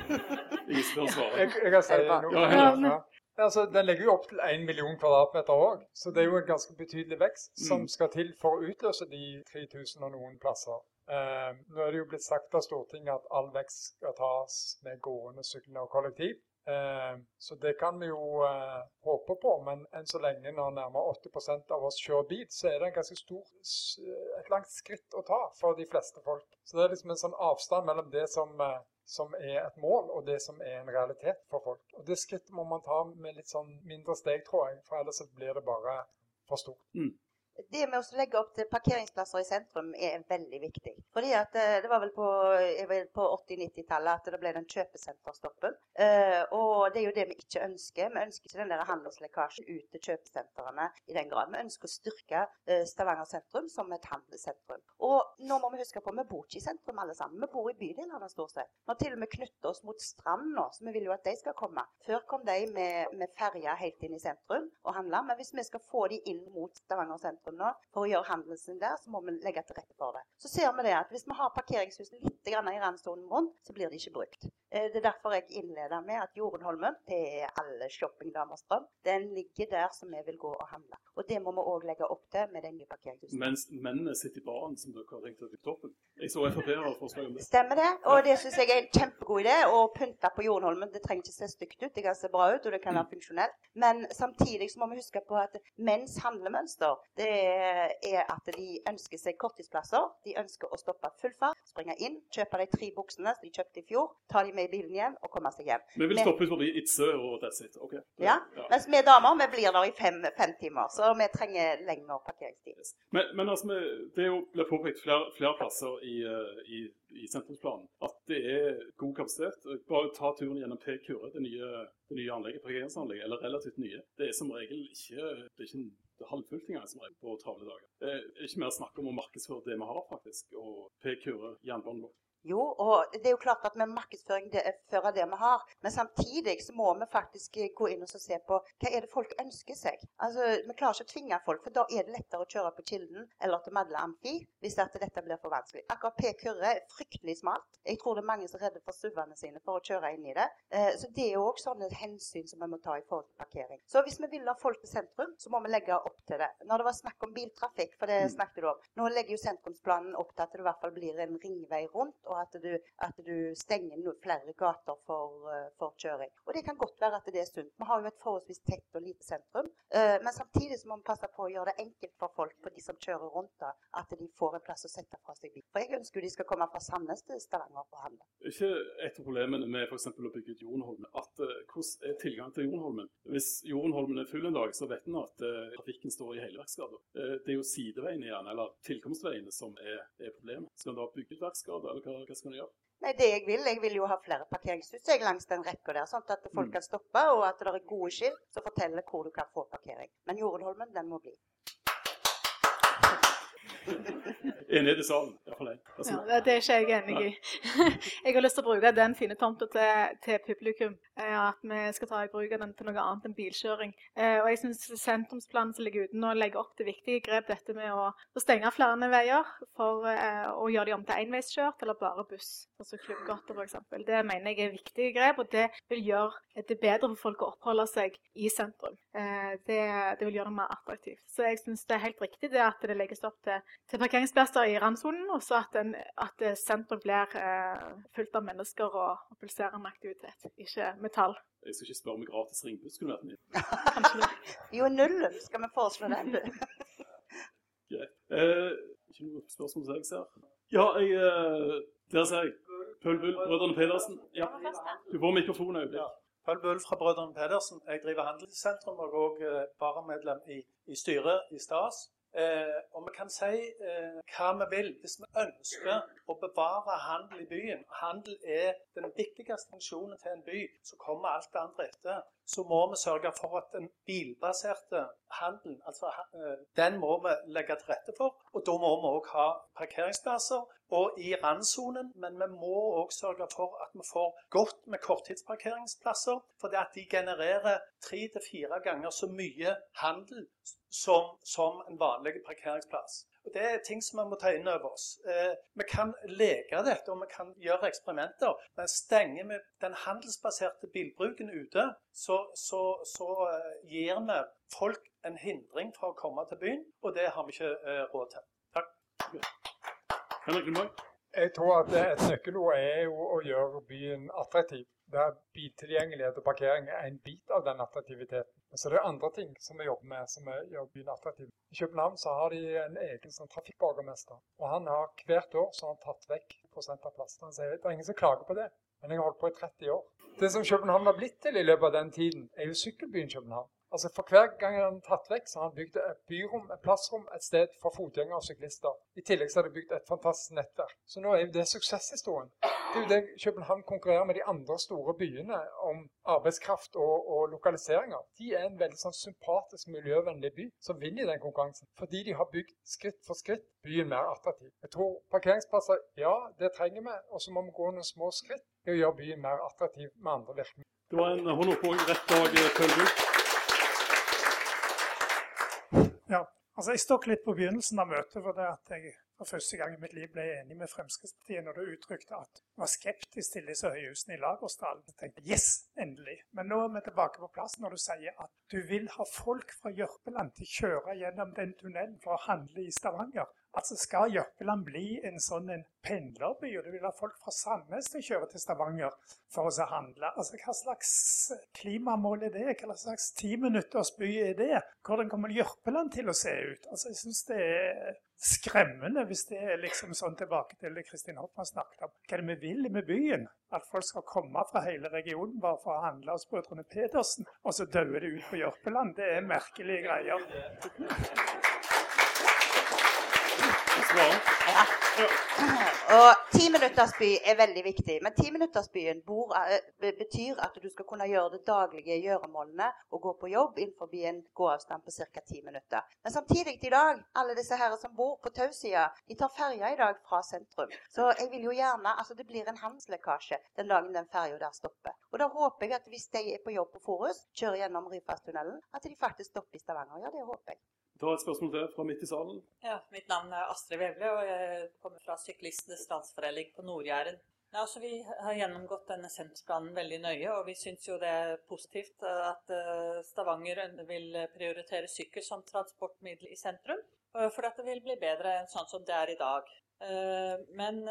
Ingen spør svare. Jeg, jeg kan si noe. Ja, ja. Altså, den legger jo opp til 1 million kvadratmeter òg, så det er jo en ganske betydelig vekst mm. som skal til for å utløse de 3000 og noen plasser. Uh, nå er det jo blitt sagt av Stortinget at all vekst skal tas med gående, syklende og kollektiv. Eh, så det kan vi jo eh, håpe på, men enn så lenge når nærmere 80% av oss kjører bil, så er det en ganske stor, et langt skritt å ta for de fleste folk. Så det er liksom en sånn avstand mellom det som, eh, som er et mål, og det som er en realitet for folk. Og det skrittet må man ta med litt sånn mindre steg, tror jeg, for ellers blir det bare for stort. Mm det med å legge opp til parkeringsplasser i sentrum er veldig viktig. Fordi at eh, Det var vel på, på 80-90-tallet at det ble den kjøpesenterstoppen. Uh, og det er jo det vi ikke ønsker. Vi ønsker ikke den der handelslekkasjen ut til kjøpesentrene i den grad. Vi ønsker å styrke uh, Stavanger sentrum som et handelssentrum. Og nå må vi huske på, vi bor ikke i sentrum alle sammen. Vi bor i bydelene stort sett. Vi har til og med knyttet oss mot Strand nå, så vi vil jo at de skal komme. Før kom de med, med ferja helt inn i sentrum og handla. Men hvis vi skal få de inn mot Stavanger sentrum nå for å gjøre handelen sin der, så må vi legge til rette for det. Så ser vi det at hvis vi har parkeringshusene litt i randsonen rundt, så blir de ikke brukt. Eh, det er derfor jeg innleder med at Jorunholmen det er alle shoppingdamers drøm. Den ligger der som vi vil gå og handle. Og det må vi òg legge opp til med den nye parkeringshusene. Mens mennene sitter i baren, som dere har tenkt å bygge toppen. Jeg så Frp har forslag om det. Stemmer det. Og det syns jeg er en kjempegod idé. Å pynte på Jorunholmen det trenger ikke se stygt ut, det kan se bra ut, og det kan være funksjonelt. Men samtidig så må vi huske på at menns handlemønster det er at de ønsker seg korttidsplasser. De ønsker å stoppe full fart, springe inn, kjøpe de tre buksene som de kjøpte i fjor, ta de med i bilen igjen og komme seg hjem. Vi vil stoppe forbi Itzø og that's it. Okay. Ja. ja. Mens vi damer vi blir der i fem, fem, timer, så vi trenger lengre parkeringstid. Yes. Men, men altså, det er jo ble påpekt flere, flere, plasser i, eh, i, i, sentrumsplanen at det er god kapasitet. Bare ta turen gjennom P. Kure, det nye, det nye anlegget, parkeringsanlegget, eller relativt nye. Det er som regel ikke, det er ikke det halvfullt engang som regel på travle dager. Det er ikke mer snakk om å markedsføre det vi har, faktisk, og P. Kure jernbanen vår. Jo, og det er jo klart at vi markedsfører det vi har. Men samtidig så må vi faktisk gå inn og se på hva er det folk ønsker seg. Altså, Vi klarer ikke å tvinge folk, for da er det lettere å kjøre på Kilden eller til Madla Amfi hvis at dette blir for vanskelig. Akkurat P. Kyrre er fryktelig smalt. Jeg tror det er mange som er redde for SUV-ene sine for å kjøre inn i det. Eh, så det er òg sånne hensyn som vi må ta i forhold til parkering. Så hvis vi vil ha folk til sentrum, så må vi legge opp til det. Når det var snakk om biltrafikk, for det mm. snakket du om Nå legger jo sentrumsplanen opp til at det i hvert fall blir en ringvei rundt. Og at du, at du stenger flere gater for, uh, for, kjøring. Og det kan godt være at det er sunt. Vi har jo et forholdsvis tett og lite sentrum. Uh, men samtidig så må vi passe på å gjøre det enkelt for folk, for de som kjører rundt, da, at de får en plass å sette fra seg bil. For jeg ønsker de skal komme fra Sandnes til Stavanger å handle. Ikke et av problemene med f.eks. å bygge ut Jorenholmen at uh, hvordan er tilgang til Jorenholmen? Hvis Jorenholmen er full en dag, så vet en at trafikken står i Helverksgata. det er jo sideveiene igjen, eller tilkomstveiene, som er, er problemet. Skal en da bygge ut verksgata, eller hva hva skal du gjøre? Nei, det Jeg vil jeg vil jo ha flere parkeringshus langs den rekka der, sånn at folk mm. kan stoppe, og at det er gode skilt som forteller hvor du kan få parkering. Men Jorunholmen, den må bli. Enighet i. Iallfall jeg. Ja, det, det er ikke jeg enig i. Jeg har lyst til å bruke den fine tomta til, til publikum. eh, At vi skal ta i bruk den til noe annet enn bilkjøring. Eh, Og jeg syns sentrumsplanen som ligger uten å legge opp til viktige grep, dette med å, å stenge flere veier for eh, å gjøre de om til enveiskjørt eller bare buss, altså Klubbgata f.eks. Det mener jeg er viktige grep, og det vil gjøre det bedre for folk å oppholde seg i sentrum. Det, det vil gjøre det mer attraktivt. Så jeg syns det er helt riktig det at det legges opp til, til parkeringsplasser i randsonen, og så at, en, at eh, sentrum blir eh, fullt av mennesker og, og pulserende aktivitet, ikke metall. Jeg skal ikke spørre om gratis ringbuss kunne vært mye. Jo, nullen skal vi foreslå den, du. Greit. Eh, ikke noe spørsmål som jeg ser. Ja, jeg eh, Der ser jeg. Pøl Bull, Brødrene Pedersen. Ja. Du får mikrofonen et øyeblikk. Pøl Bull fra Brødrene Pedersen. Jeg driver Handelssentrum og er òg varamedlem i, i styret i Stas. Eh, og vi kan si eh, hva vi vil. Hvis vi ønsker å bevare handel i byen, handel er den viktigste funksjonen til en by, så kommer alt det andre etter. Så må vi sørge for at den bilbaserte handelen, altså eh, den må vi legge til rette for. Og da må vi òg ha parkeringsplasser og i randsonen, men vi må òg sørge for at vi får godt med korttidsparkeringsplasser, fordi at de genererer tre til fire ganger så mye handel som, som en vanlig parkeringsplass. Og Det er ting som vi må ta inn over oss. Eh, vi kan leke dette og vi kan gjøre eksperimenter, men stenger vi den handelsbaserte bilbruken ute, så, så, så eh, gir vi folk en hindring fra å komme til byen, og det har vi ikke eh, råd til. Takk. Henrik Lundberg. Jeg tror at et nøkkelord er jo å gjøre byen attraktiv. Der biltilgjengelighet og parkering er en bit av den attraktiviteten. Men så er det andre ting som vi jobber med som gjør byen attraktiv. I København så har de en egen sånn trafikkborgermester. Og han har hvert år så har han tatt vekk prosent av plassen. Han sier det er ingen som klager på det. Men jeg har holdt på i 30 år. Det som København har blitt til i løpet av den tiden, er jo sykkelbyen København. Altså For hver gang han har tatt vekk, så har han bygd et byrom, et plassrom, et sted for fotgjengere og syklister. I tillegg så har de bygd et fantastisk nettverk. Så nå er jo det suksesshistorien. Det er jo det København konkurrerer med de andre store byene om arbeidskraft og, og lokaliseringer. De er en veldig sånn sympatisk, miljøvennlig by som vinner i den konkurransen. Fordi de har bygd skritt for skritt byen mer attraktiv. Jeg tror parkeringsplasser, ja, det trenger vi. Og så må vi gå noen små skritt i å gjøre byen mer attraktiv med andre virkemidler. Det var en hånd opp òg rett dag, eh, Pøl Bull. Ja, altså Jeg stokk litt på begynnelsen av møtet for det at jeg for første gang i mitt liv ble enig med Fremskrittspartiet når du uttrykte at du var skeptisk til disse høyhusene i Lagersdalen. Jeg tenkte yes, endelig. Men nå er vi tilbake på plass når du sier at du vil ha folk fra Jørpeland til å kjøre gjennom den tunnelen for å handle i Stavanger. Altså Skal Jørpeland bli en sånn en pendlerby, og du vil ha folk fra Sandnes til å kjøre til Stavanger for å handle? Altså Hva slags klimamål er det? Hva slags timinuttersby er det? Hvordan kommer Jørpeland til å se ut? Altså Jeg syns det er skremmende hvis det er liksom sånn tilbake til det Kristin Hoffmann snakket om. Hva er det vi vil med byen? At folk skal komme fra hele regionen bare for å handle hos brødrene Pedersen, og så dauer det ut på Jørpeland? Det er merkelige greier. Svare. Ja. Og timinuttersby er veldig viktig. Men timinuttersbyen eh, betyr at du skal kunne gjøre det daglige gjøremålene og gå på jobb innenfor en gåavstand på ca. ti minutter. Men samtidig i dag, alle disse her som bor på Tausida, de tar ferja i dag fra sentrum. Så jeg vil jo gjerne altså det blir en handelslekkasje den dagen den ferja der stopper. Og da håper jeg at hvis de er på jobb på Forus, kjører gjennom Ryfasttunnelen, at de faktisk stopper i Stavanger. Ja, det håper jeg. Ta et spørsmål til fra midt i salen. Ja, Mitt navn er Astrid Vevle, og jeg kommer fra Syklistenes Landsforening på Nord-Jæren. Ja, altså, vi har gjennomgått denne sentrumsplanen veldig nøye, og vi syns jo det er positivt at eh, Stavanger vil prioritere sykkel som transportmiddel i sentrum. eh, For at det vil bli bedre enn sånn som det er i dag. Eh, Men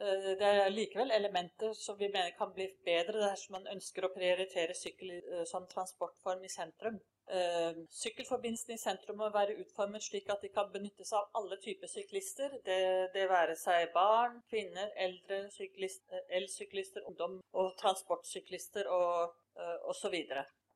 det er likevel elementer som vi mener kan bli bedre dersom man ønsker å prioritere sykkel som transportform i sentrum. Eh, Sykkelforbindelsene i sentrum må være utformet slik at de kan benyttes av alle typer syklister. Det, det være seg barn, kvinner, eldre, syklist, eh, elsyklister, ungdom og transportsyklister og eh, osv.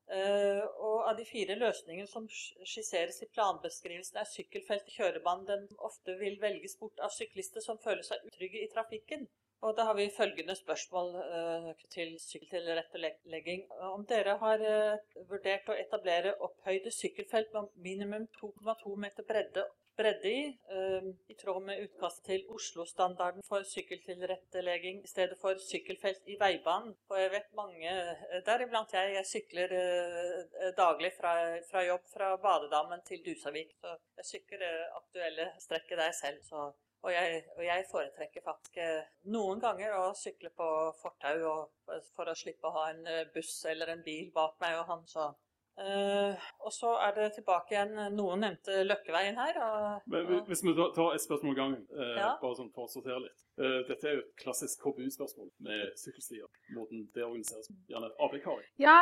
Uh, og av de fire løsningene som skisseres i planbeskrivelsen, er sykkelfelt i kjørebanen den ofte vil velges bort av syklister som føler seg utrygge i trafikken. Og da har vi følgende spørsmål uh, til sykkeltilrettelegging. Om dere har uh, vurdert å etablere opphøyde sykkelfelt med minimum 2,2 meter bredde bredde i, eh, i tråd med utkastet til Oslo-standarden for sykkeltilrettelegging i stedet for sykkelfelt i veibanen. For jeg vet mange, eh, deriblant jeg, jeg sykler eh, daglig fra, fra jobb fra Badedammen til Dusavik. Så jeg sykler aktuelle strekket der selv. Så og jeg, og jeg, foretrekker faktisk eh, noen ganger å sykle på fortau og, for å slippe å ha en eh, buss eller en bil bak meg og han. Så Uh, og så er det tilbake igjen Noen nevnte Løkkeveien her. Og, Men, hvis vi tar et spørsmål om gangen, uh, ja. bare sånn for å sortere litt. Uh, dette er jo et klassisk KBU-spørsmål med sykkelstier. Måten det organiseres på. Gjerne AB Kari. Ja,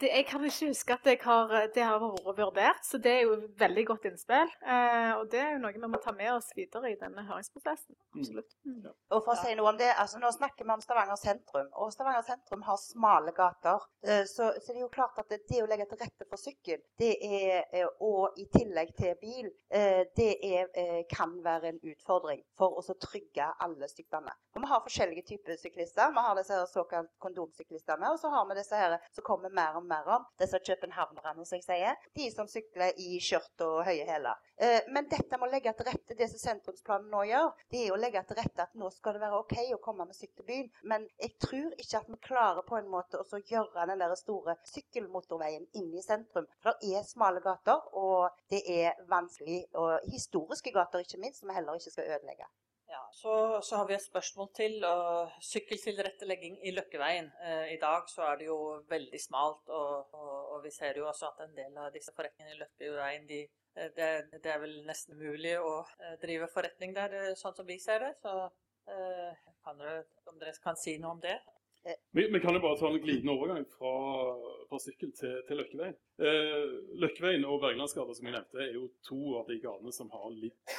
det, jeg kan ikke huske at har, det har vært vurdert, så det er jo et veldig godt innspill. og det er jo noe vi må ta med oss videre i denne høringsprosessen. Absolutt. Mm. Ja. Og for å si noe om det, altså Nå snakker vi om Stavanger sentrum, og Stavanger sentrum har smale gater. så, så det er jo klart at det å legge til rette for sykkel, det er, og i tillegg til bil, det er, kan være en utfordring for oss å trygge alle syklene. Og Vi har forskjellige typer syklister. Vi har disse her såkalt kondomsyklistene, og så har vi disse her som kommer mer og mer om, disse københavnerne, som jeg sier. De som sykler i skjørt og høye hæler. Men dette må legge til rette, det som sentrumsplanen nå gjør, det er å legge til rette at nå skal det være OK å komme med sykkelbyen. Men jeg tror ikke at vi klarer på en måte å gjøre den der store sykkelmotorveien inn i sentrum. For det er smale gater, og det er vanskelig, og historiske gater ikke minst, som vi heller ikke skal ødelegge. Ja, så, så, har vi et spørsmål til. Uh, sykkeltilrettelegging i Løkkeveien. Uh, I dag så er det jo veldig smalt, og, og, og, vi ser jo også at en del av disse forretningene i Løkkeveien de, det, det, er vel nesten umulig å uh, drive forretning der, sånn som vi ser det. Så kan dere, om dere kan si noe om det? Vi, vi, kan jo bare ta en glidende overgang fra, fra sykkel til, til Løkkeveien. Eh, Løkkeveien og Berglandsgata som jeg nevnte, er jo to av de gatene som har litt,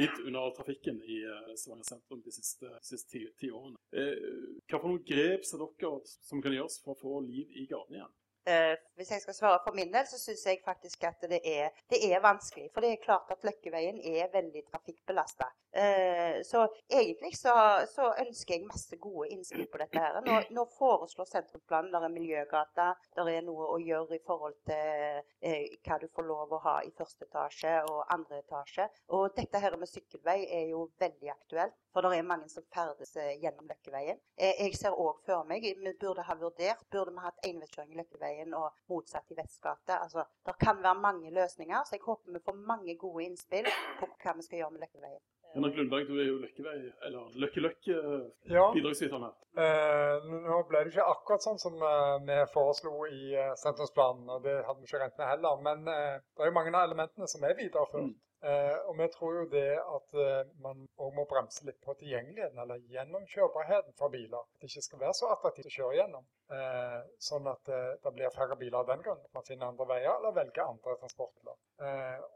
litt under trafikken i eh, Stavanger sentrum de siste, siste ti, ti, årene. Eh, hva for noen grep ser dere som kan gjøres for å få liv i gatene igjen? Uh, hvis jeg skal svare for min del, så syns jeg faktisk at det er, det er, vanskelig. For det er klart at Løkkeveien er veldig trafikkbelasta. Uh, så egentlig så, så, ønsker jeg masse gode innspill på dette. her. Nå, nå foreslår sentrumsplanen der er miljøgata, der er noe å gjøre i forhold til uh, hva du får lov å ha i første etasje og andre etasje. Og dette her med sykkelvei er jo veldig aktuelt, for det er mange som ferdes gjennom Løkkeveien. jeg ser òg for meg, vi burde ha vurdert, burde vi hatt enveiskjøring i Løkkeveien veien og motsatt i Vestgate. Altså, det kan være mange løsninger, så jeg håper vi får mange gode innspill på hva vi skal gjøre med Løkkeveien. Henrik Lundberg, du er jo Løkkevei, eller Løkke-Løkke-bidragsyteren her. Eh, nå ble det ikke akkurat sånn som eh, vi foreslo i eh, sentrumsplanen, og det hadde vi ikke regnet med heller. Men eh, det er jo mange av elementene som er videreført. Mm. Eh, og vi tror jo det at eh, man òg må bremse litt på tilgjengeligheten, eller gjennomkjørbarheten for biler. At det ikke skal være så attraktivt å kjøre gjennom. Eh, sånn at det blir færre biler av den grunn. Man finner andre veier eller velger andre transportmidler.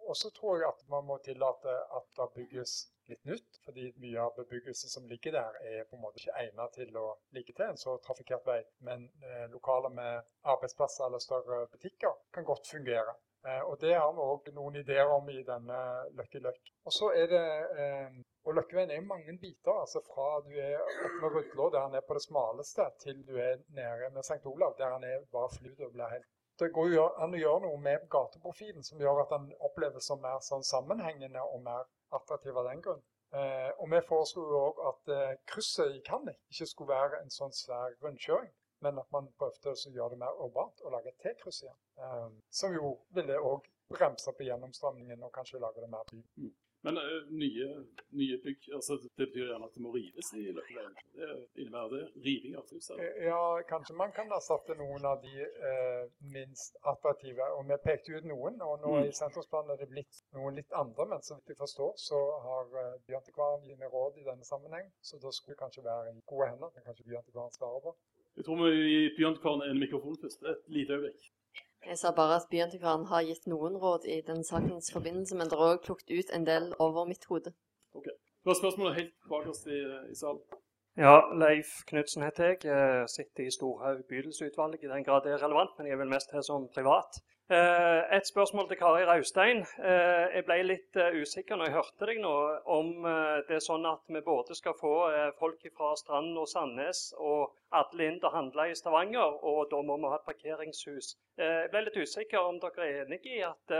Og så tror jeg at man må tillate at det bygges litt nytt, fordi mye av bebyggelsen som ligger der, er på en måte ikke egnet til å ligge til en så trafikkert vei. Men eh, lokaler med arbeidsplasser eller større butikker kan godt fungere. Eh, og Det har vi òg noen ideer om i denne Lucky Løkk. Og så er det, eh, og Løkkeveien er mange biter. altså Fra du er oppe med Rudlå, der han er på det smaleste, til du er nede med St. Olav, der han er bare flyt og blir helt det går jo an å gjøre noe med gateprofilen som gjør at den oppleves som mer sånn sammenhengende og mer attraktiv av den grunn. Eh, og Vi foreslo òg at eh, krysset i Kannik ikke skulle være en sånn svær rundkjøring, men at man prøvde å gjøre det mer urbant og lage et T-kryss igjen. Eh, som jo ville òg bremse på gjennomstrømningen og kanskje lage det mer by. Mm. Men ø, nye, nye, bygg altså Det betyr gjerne at det må rives i Løkkeveien. Det innebærer det riving av hus? Ja, kanskje man kan erstatte noen av de ø, minst attraktive. Og vi pekte ut noen, og nå mm. i sentrumsplanen er det blitt noen litt andre. Men så vidt jeg forstår, så har Byantikvaren gitt råd i denne sammenheng. Så da skulle det kanskje være i gode hender. Men kanskje Byantikvaren svarer på. Jeg tror vi gir Byantikvaren en mikrofon først. Et lite øyeblikk. Jeg sa bare at Byantikvaren har gitt noen råd i den sakens forbindelse, men det er òg plukket ut en del over mitt hode. Ok. Du er spørsmålet helt bakerst i, i salen. Ja, Leif Knutsen heter jeg. jeg sitter i Storhaug bydelsutvalg i den grad det er relevant, men jeg vel mest her som privat. Eh, et spørsmål til Kari Raustein. Eh, jeg ble litt eh, usikker når jeg hørte deg nå, om det er sånn at vi både skal få folk fra Strand og Sandnes og alle inn til å handle i Stavanger, og da må vi ha et parkeringshus. Jeg ble litt usikker om dere er enig i at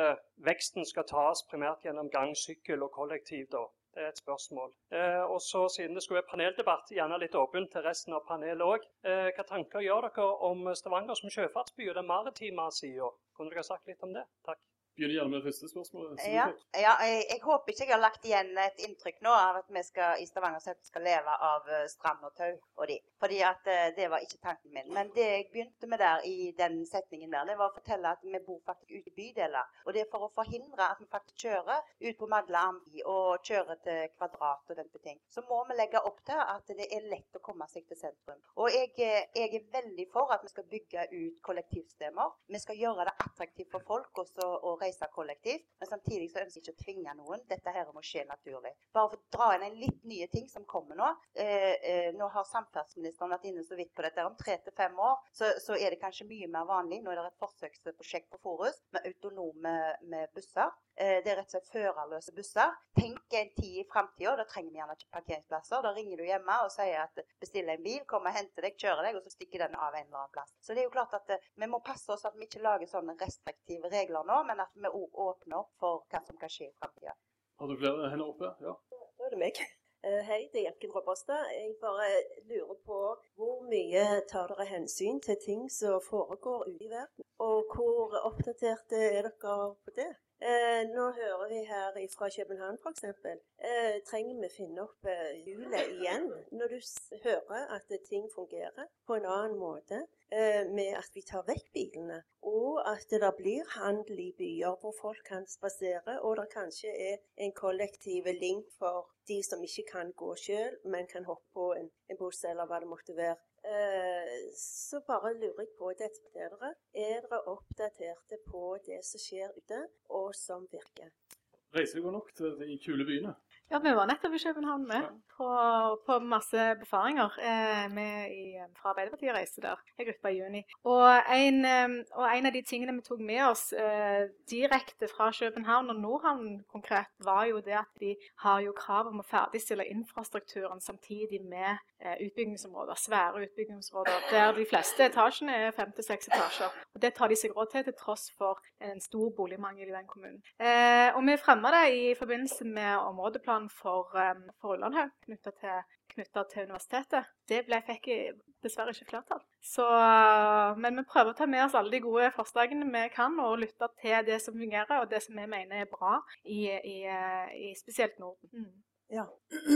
veksten skal tas primært gjennom gang, sykkel og kollektiv. da. Det er et spørsmål. Eh, og så Siden det skulle være paneldebatt, gjerne litt åpen til resten av panelet òg. Eh, hva tanker gjør dere om Stavanger som sjøfartsby og den maritime sida? Kunne dere sagt litt om det? Takk. Begynner gjerne med det første spørsmålet. Ja, ja jeg, jeg, håper ikke jeg har lagt igjen et inntrykk nå av at vi skal, i Stavanger skal leve av uh, strand og tau og de. Fordi at uh, det var ikke tanken min. Men det jeg begynte med der i den setningen der, det var å fortelle at vi bor faktisk ute i bydeler. Og det er for å forhindre at vi faktisk kjører ut på Madla Ambi og kjører til Kvadrat og den type ting. Så må vi legge opp til at det er lett å komme seg til sentrum. Og jeg, eh, jeg er veldig for at vi skal bygge ut kollektivsystemer. Vi skal gjøre det attraktivt for folk også å reise kollektivt. Men samtidig så ønsker jeg ikke å tvinge noen. Dette her må skje naturlig. Bare for å dra inn en litt nye ting som kommer nå. Eh, eh, nå har samferdselsministeren vært inne så vidt på dette. Om tre til fem år så, så, er det kanskje mye mer vanlig. Nå er det et forsøksprosjekt på Forus med autonome med busser. Eh, det er rett og slett førerløse busser. Tenk en tid i framtida. Da trenger vi gjerne ikke parkeringsplasser. Da ringer du hjemme og sier at bestill en bil, kommer og henter deg, kjører deg, og så stikker den av en eller annen plass. Så det er jo klart at eh, vi må passe oss at vi ikke lager sånne restriktive regler nå, men at vi òg åpner opp for hva som kan skje i framtida. Har du flere hender oppe? Ja. Da er det meg. Eh, hei, det er Jenken Robberstad. Jeg bare lurer på hvor mye tar dere hensyn til ting som foregår ute i verden? Og hvor oppdaterte er dere på det? Eh, nå hører vi her fra København f.eks. Eh, trenger vi finne opp eh, hjulet igjen når du hører at ting fungerer på en annen måte eh, med at vi tar vekk bilene, og at det blir handel i byer hvor folk kan spasere, og det kanskje er en kollektiv link for de som ikke kan gå sjøl, men kan hoppe på en, en buss eller hva det måtte være. Eh, så bare lurer jeg på dette dere. Er dere oppdaterte på det som skjer ute, og som virker? Reiser dere nok til de kule byene? Ja, vi var nettopp i København med, på, på masse befaringer. Eh, i, fra Arbeiderpartiet reiste der en gruppe i juni. Og en, og en, av de tingene vi tok med oss eh, direkte fra København og Nordhavn konkret, var jo det at de har jo krav om å ferdigstille infrastrukturen samtidig med eh, utbyggingsområder. Svære utbyggingsområder der de fleste etasjene er fem til seks etasjer. Og det tar de seg råd til til tross for en stor boligmangel i den kommunen. Eh, og vi fremma det i forbindelse med områdeplanen plan for, um, for Ullandhaug knytta til, til, universitetet. Det ble, fikk dessverre ikke flertall. Så, men vi prøver å ta med oss alle de gode forslagene vi kan, og lytte til det som fungerer, og det som vi mener er bra i, i, i spesielt Norden. Mm. Ja.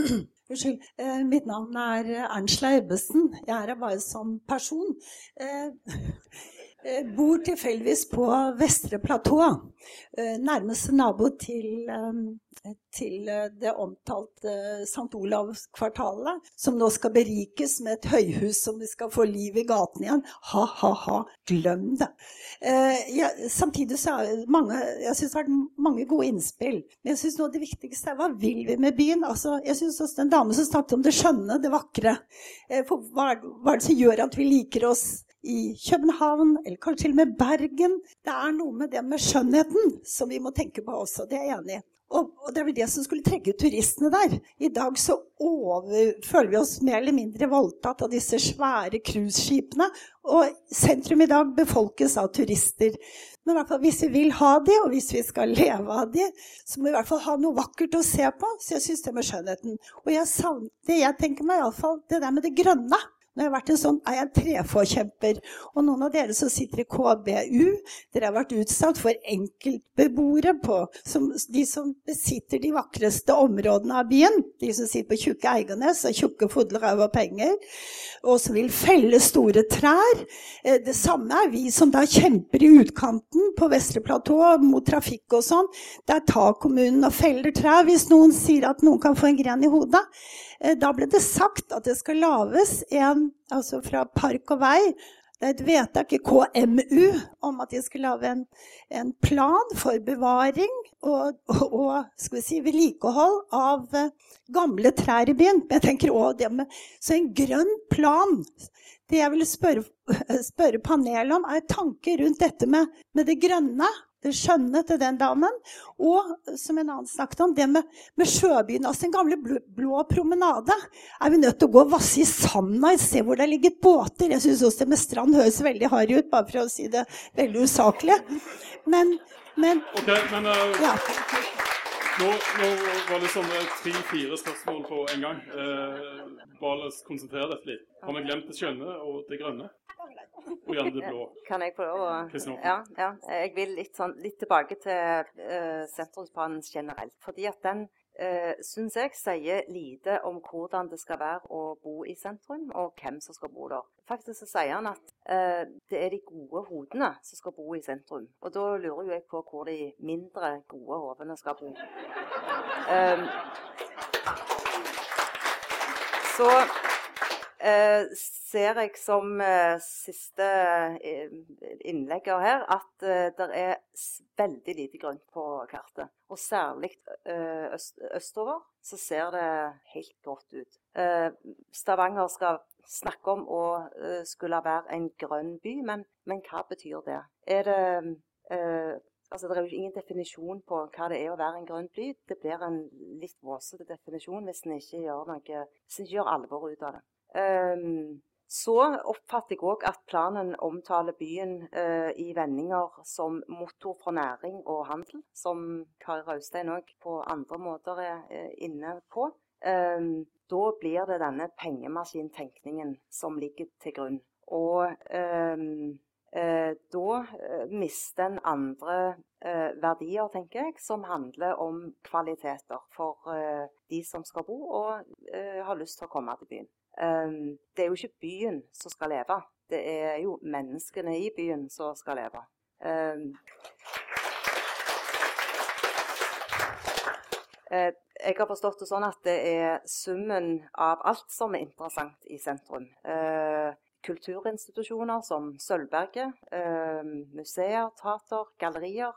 Unnskyld. Eh, mitt navn er Ernst Leibesen. Jeg er her bare som person. Eh, bor tilfeldigvis på Vestre platå. Eh, nærmeste nabo til eh, til eh, det omtalte St. Olavs-kvartalet, som nå skal berikes med et høyhus som vi skal få liv i gaten igjen. Ha-ha-ha, glem det. Eh, ja, samtidig så er mange, jeg synes det har vært mange gode innspill. Men jeg syns det viktigste er hva vil vi med byen? Altså, jeg syns også den dame som snakket om det skjønne, det vakre. Eh, for hva er det som gjør at vi liker oss? I København, eller kanskje til og med Bergen. Det er noe med det med skjønnheten som vi må tenke på også. Det er jeg enig i. Og, det er vel det som skulle trekke turistene der. I dag så over, føler vi oss mer eller mindre voldtatt av disse svære cruiseskipene. Og sentrum i dag befolkes av turister. Men i hvert fall hvis vi vil ha de, og hvis vi skal leve av de, så må vi i hvert fall ha noe vakkert å se på. Så jeg syns det med skjønnheten. Og jeg savner, det jeg tenker meg iallfall, det der med det grønne. Jeg har vært en sånn, er jeg en treforkjemper. Og noen av dere som sitter i KBU, dere har vært utsatt for enkeltbeboere på som, De som besitter de vakreste områdene av byen. De som sitter på tjukke Eiganes og tjukke Fodlerhaug og penger. Og som vil felle store trær. Eh, det samme er vi som da kjemper i utkanten på Vestre platå mot trafikk og sånn. Der tar kommunen og feller trær hvis noen sier at noen kan få en gren i hodet. Eh, da ble det sagt at det skal lages en, altså fra park og vei, Det er et vedtak i KMU om at de skal lage en, en plan for bevaring og, og, si, vedlikehold av eh, gamle trær i byen. Jeg tenker også det med, Så en grønn plan Det jeg vil spørre, spørre panelet om, er tanker rundt dette med, med det grønne skjønne til den damen. Og som en annen snakket om, det med, med sjøbyen. Altså den gamle blå, blå, promenade. Er vi nødt til å gå og vasse i sanda og se hvor det har ligget båter? Jeg syns også det med strand høres veldig harry ut, bare for å si det veldig usaklig. Men, men, okay, men uh, ja. nå, nå, var det sånne tre-fire spørsmål på en gang. Uh, bare konsentrere deg litt. Har vi glemt det skjønne og det grønne? Og gjerne det blå. Kan jeg prøve å ja, ja, Jeg vil litt, sånn, litt tilbake til uh, sentrumsplanen generelt. Fordi at den uh, syns jeg sier lite om hvordan det skal være å bo i sentrum, og hvem som skal bo der. Faktisk så sier han at uh, det er de gode hodene som skal bo i sentrum. Og da lurer jo jeg på hvor de mindre gode hodene skal bo. Um, så eh, ser jeg som eh, siste eh, innlegger her at eh, det er veldig lite grønt på kartet. Og særlig eh, øst, østover så ser det helt grått ut. Eh, Stavanger skal snakke om å skulle være en grønn by, men, men hva betyr det? Er det Altså, Det er jo ingen definisjon på hva det er å være en grønn by. Det blir en litt våsete definisjon hvis en ikke gjør noe, hvis en ikke gjør alvor ut av det. Um, så oppfatter jeg òg at planen omtaler byen uh, i vendinger som motor for næring og handel, som Kari Raustein òg på andre måter er uh, inne på. Um, da blir det denne pengemaskintenkningen som ligger til grunn. Og um, uh, da mister en andre verdier, tenker jeg, som handler om kvaliteter for de som skal bo og har lyst til å komme til byen. Ehm, det er jo ikke byen som skal leve, det er jo menneskene i byen som skal leve. Ehm, eh, jeg har forstått det sånn at det er summen av alt som er interessant i sentrum. Eh, kulturinstitusjoner som Sølvberget, ehm, museer, teater, gallerier.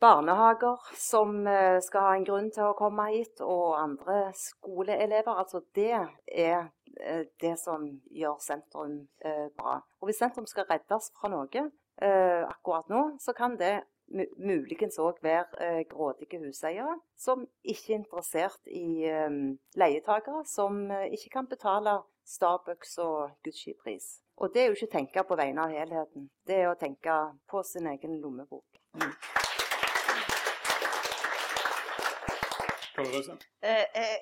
Barnehager som eh, skal ha en grunn til å komme hit, og andre skoleelever. Altså det er eh, det som gjør sentrum eh, bra. Og hvis sentrum skal reddes fra noe akkurat nå, så kan det muligens òg være grådige huseiere som ikke er interessert i leietakere som ikke kan betale Starbucks og Gucci-pris. Og det er jo ikke å tenke på vegne av helheten, det er å tenke på sin egen lommebok. Mm. Eh, eh,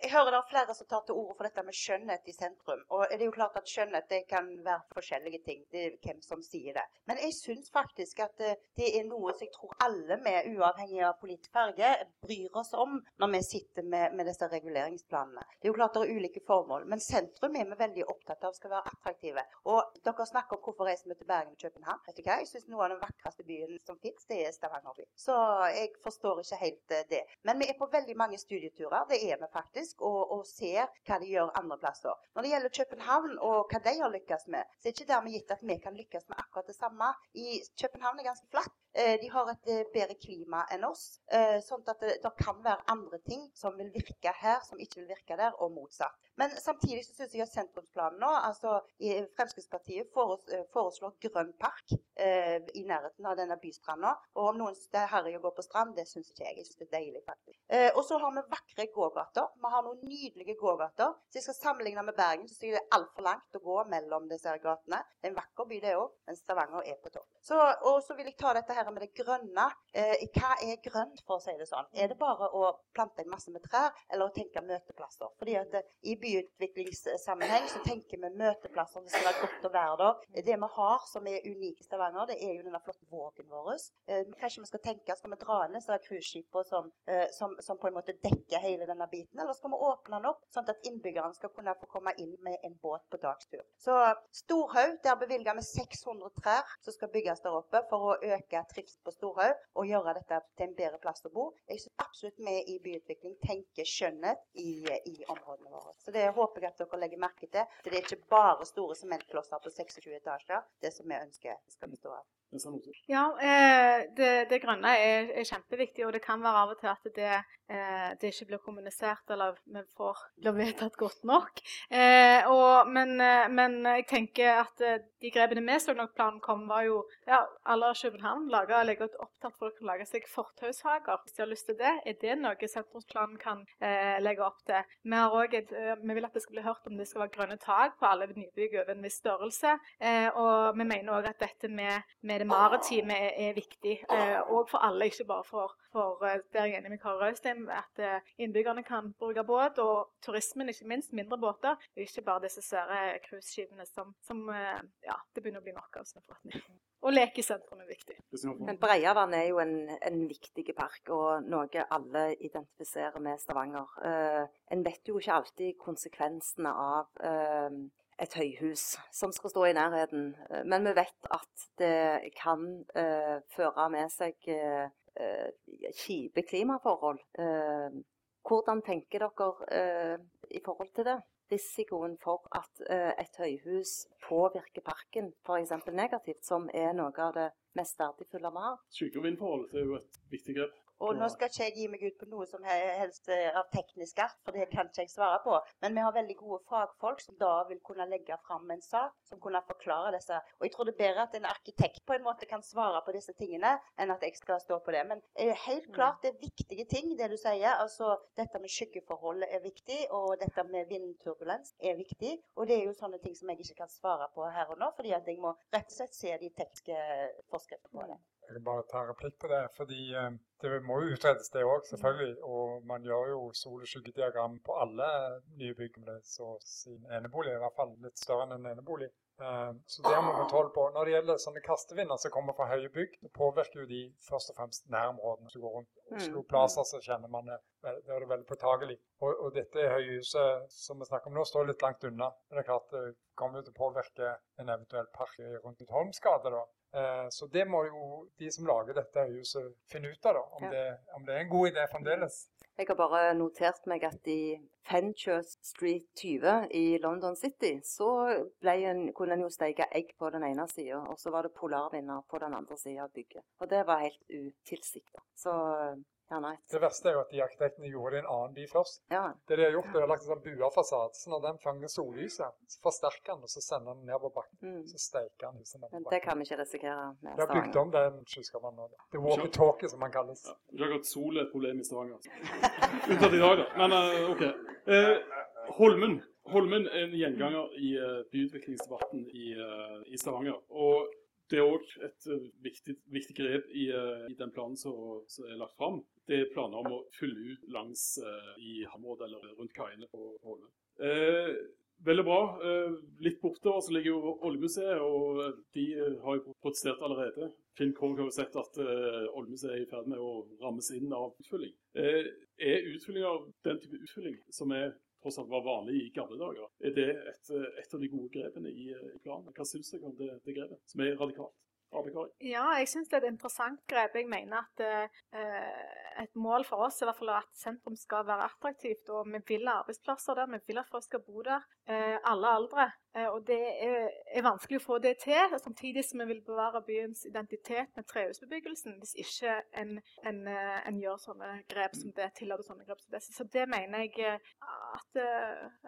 jeg hører det er flere som tar til orde for dette med skjønnhet i sentrum. Og det er jo klart at skjønnhet det kan være forskjellige ting. Det er hvem som sier det. Men jeg syns faktisk at eh, det er noe som jeg tror alle med, uavhengig av politisk bryr oss om når vi sitter med, med, disse reguleringsplanene. Det er jo klart det er ulike formål, men sentrum er vi veldig opptatt av skal være attraktive. Og dere snakker om hvorfor reiser vi til Bergen og København. Vet du hva? Jeg syns noe av den vakreste byen som fins, det er Stavanger by. Så jeg forstår ikke helt det. Men vi er på veldig mange studier studieturer. Det er vi faktisk, og, og ser hva de gjør andre plasser. Når det gjelder København og hva de har lykkes med, så er det ikke dermed gitt at vi kan lykkes med akkurat det samme. I København er ganske flatt. Eh, de har et eh, bedre klima enn oss. Eh, sånn at det, det, kan være andre ting som vil virke her, som ikke vil virke der, og motsatt. Men samtidig så syns jeg at sentrumsplanen nå, altså Fremskrittspartiet foreslår grønn park i nærheten av denne bystranda. Og om noen det er herlig å gå på strand, det syns ikke jeg. Jeg syns det er deilig, faktisk. Og så har vi vakre gågater. Vi har noen nydelige gågater. Hvis jeg skal sammenligne med Bergen, så syns jeg det er altfor langt å gå mellom disse gatene. Det er en vakker by, det òg, men Stavanger er på topp. Så, og så vil jeg ta dette her her med det grønne. Eh, hva er grønt, for å si det sånn? Er det bare å plante en masse med trær, eller å tenke møteplasser? Fordi at eh, I byutviklingssammenheng så tenker vi møteplasser. Det skal være godt å være der. Det vi har som er unikt i Stavanger, det er jo denne flotte vågen vår. Eh, kanskje vi skal tenke, skal vi dra ned disse cruiseskipene som, eh, som, som, på en måte dekker hele denne biten, eller skal vi åpne den opp sånn at innbyggerne skal kunne få komme inn med en båt på dagstur? Så Storhaug, der bevilger vi 600 trær som skal bygges der oppe for å øke trives på Storhaug, og gjøre dette til en bedre plass å bo. Jeg synes absolutt vi i byutvikling tenker skjønnhet i, i områdene våre. Så det håper jeg at dere legger merke til. Så det er ikke bare store sementklosser på 26 etasjer, det som vi ønsker skal bestå av. Ja, eh, det, det, grønne er, er, kjempeviktig, og det kan være av og til at det, eh, det ikke blir kommunisert eller vi får blir vedtatt godt nok. Eh, og, men, men, jeg tenker at de grepene vi så når planen kom, var jo ja, Alle av København lager, legger opp til at folk kan lage seg fortaushager hvis de har lyst til det. Er det noe sentrumsplanen kan eh, legge opp til? Vi, har også et, vi vil at det skal bli hørt om det skal være grønne tak på alle nybygg over en viss størrelse. og vi mener òg at dette med, med det maritime er, er viktig. Og eh, for alle, ikke bare for, for eh, der jeg er enig med Kari Raustein, at eh, innbyggerne kan bruke båt. Og turismen, ikke minst mindre båter. Ikke bare disse svære cruiseskipene som, som, ja, det begynner å bli nok av. Og lekesentrum er viktig. Men Breiavann er jo en, en, viktig park, og noe alle identifiserer med Stavanger. Uh, en vet jo ikke alltid konsekvensene av uh, et høyhus som skal stå i nærheten. Eh, men vi vet at det kan uh, føre med seg uh, kjipe klimaforhold. Uh, hvordan tenker dere i forhold til det? Risikoen for at et høyhus påvirker parken f.eks. negativt, som er noe av det mest verdifulle vi har? Skygge- og vindforhold er jo et viktig grep. Og nå skal ikke jeg gi meg ut på noe som helst eh, av teknisk art, for det kan ikke jeg svare på. Men vi har veldig gode fagfolk som da vil kunne legge fram en sak som kunne forklare disse. Og jeg tror det er bedre at en arkitekt på en måte kan svare på disse tingene, enn at jeg skal stå på det. Men eh, helt mm. klart det er viktige ting, det du sier. Altså dette med skyggeforhold er viktig, og dette med vindturbulens er viktig. Og det er jo sånne ting som jeg ikke kan svare på her og nå, fordi at jeg må rett og slett se de tekniske forskriftene på det. Jeg kan bare ta replikk på det. fordi eh, Det må jo utredes, det òg, selvfølgelig. Og man gjør jo sol- og skyggediagram på alle nye bygg med det, så sin enebolig, i hvert fall litt større enn en enebolig. Eh, så det har man kontroll på. Når det gjelder sånne kastevinder som kommer fra høye bygg, det påvirker jo de først og fremst nærområdene. Du går rundt Oslo plasser, Plaza, så kjenner man det. det er veldig påtagelig. Og, og dette høyhuset som vi snakker om nå, står litt langt unna. Men det er klart det kommer jo til å påvirke en eventuell park rundt Holmsgate. da. Eh, så det må jo de som lager dette huset finne ut av, da, om, ja. det, om det er en god idé fremdeles. Jeg har bare notert meg at i Fenchurch Street 20 i London City, så en, kunne en jo steke egg på den ene sida, og så var det polarvinder på den andre sida av bygget. Og det var helt utilsikta. Så det verste er jo at de arkitektene gjorde det i en annen by først. Ja. Det de har gjort, er å ha lagt en sånn buefasade, så når den fanger sollyset, så forsterker den og så sender den ned på bakken. Mm. Så steiker den huset ned på bakken. Men det kan vi ikke risikere med De har bygd om den skyskraperen nå. Det er walkietalkie, som man kalles. Ja. Ikke akkurat sol er et problem i Stavanger. Altså. Unntatt i dag, da. Men uh, OK. Uh, Holmen. Holmen er en gjenganger i uh, byutviklingsdebatten i, i Stavanger. Og det er òg et uh, viktig, viktig, grep i, uh, i den planen som, som, er lagt fram. Det er planer om å fylle ut langs uh, i havområdet eller rundt kaiene på Holmen. veldig bra. litt bortover så ligger jo Oljemuseet, og de har jo protestert allerede. Finn Krogh har jo sett at Oljemuseet er i ferd med å rammes inn av utfylling. er utfylling av den type utfylling som er alt var vanlig i gamle dager. Er det et, et av de gode grepene i, i planen? Hva syns dere om det, det grepet, som er radikalt? Ja, jeg syns det er et interessant grep. Jeg mener at uh, et mål for oss i hvert fall at sentrum skal være attraktivt. Og vi vil ha arbeidsplasser der, vi vil at folk skal bo der. Uh, alle aldre. Uh, og det er, er, vanskelig å få det til, samtidig som vi vil bevare byens identitet med trehusbebyggelsen, hvis ikke en, en, en, gjør sånne grep som det, tillater sånne grep som det. Så det mener jeg at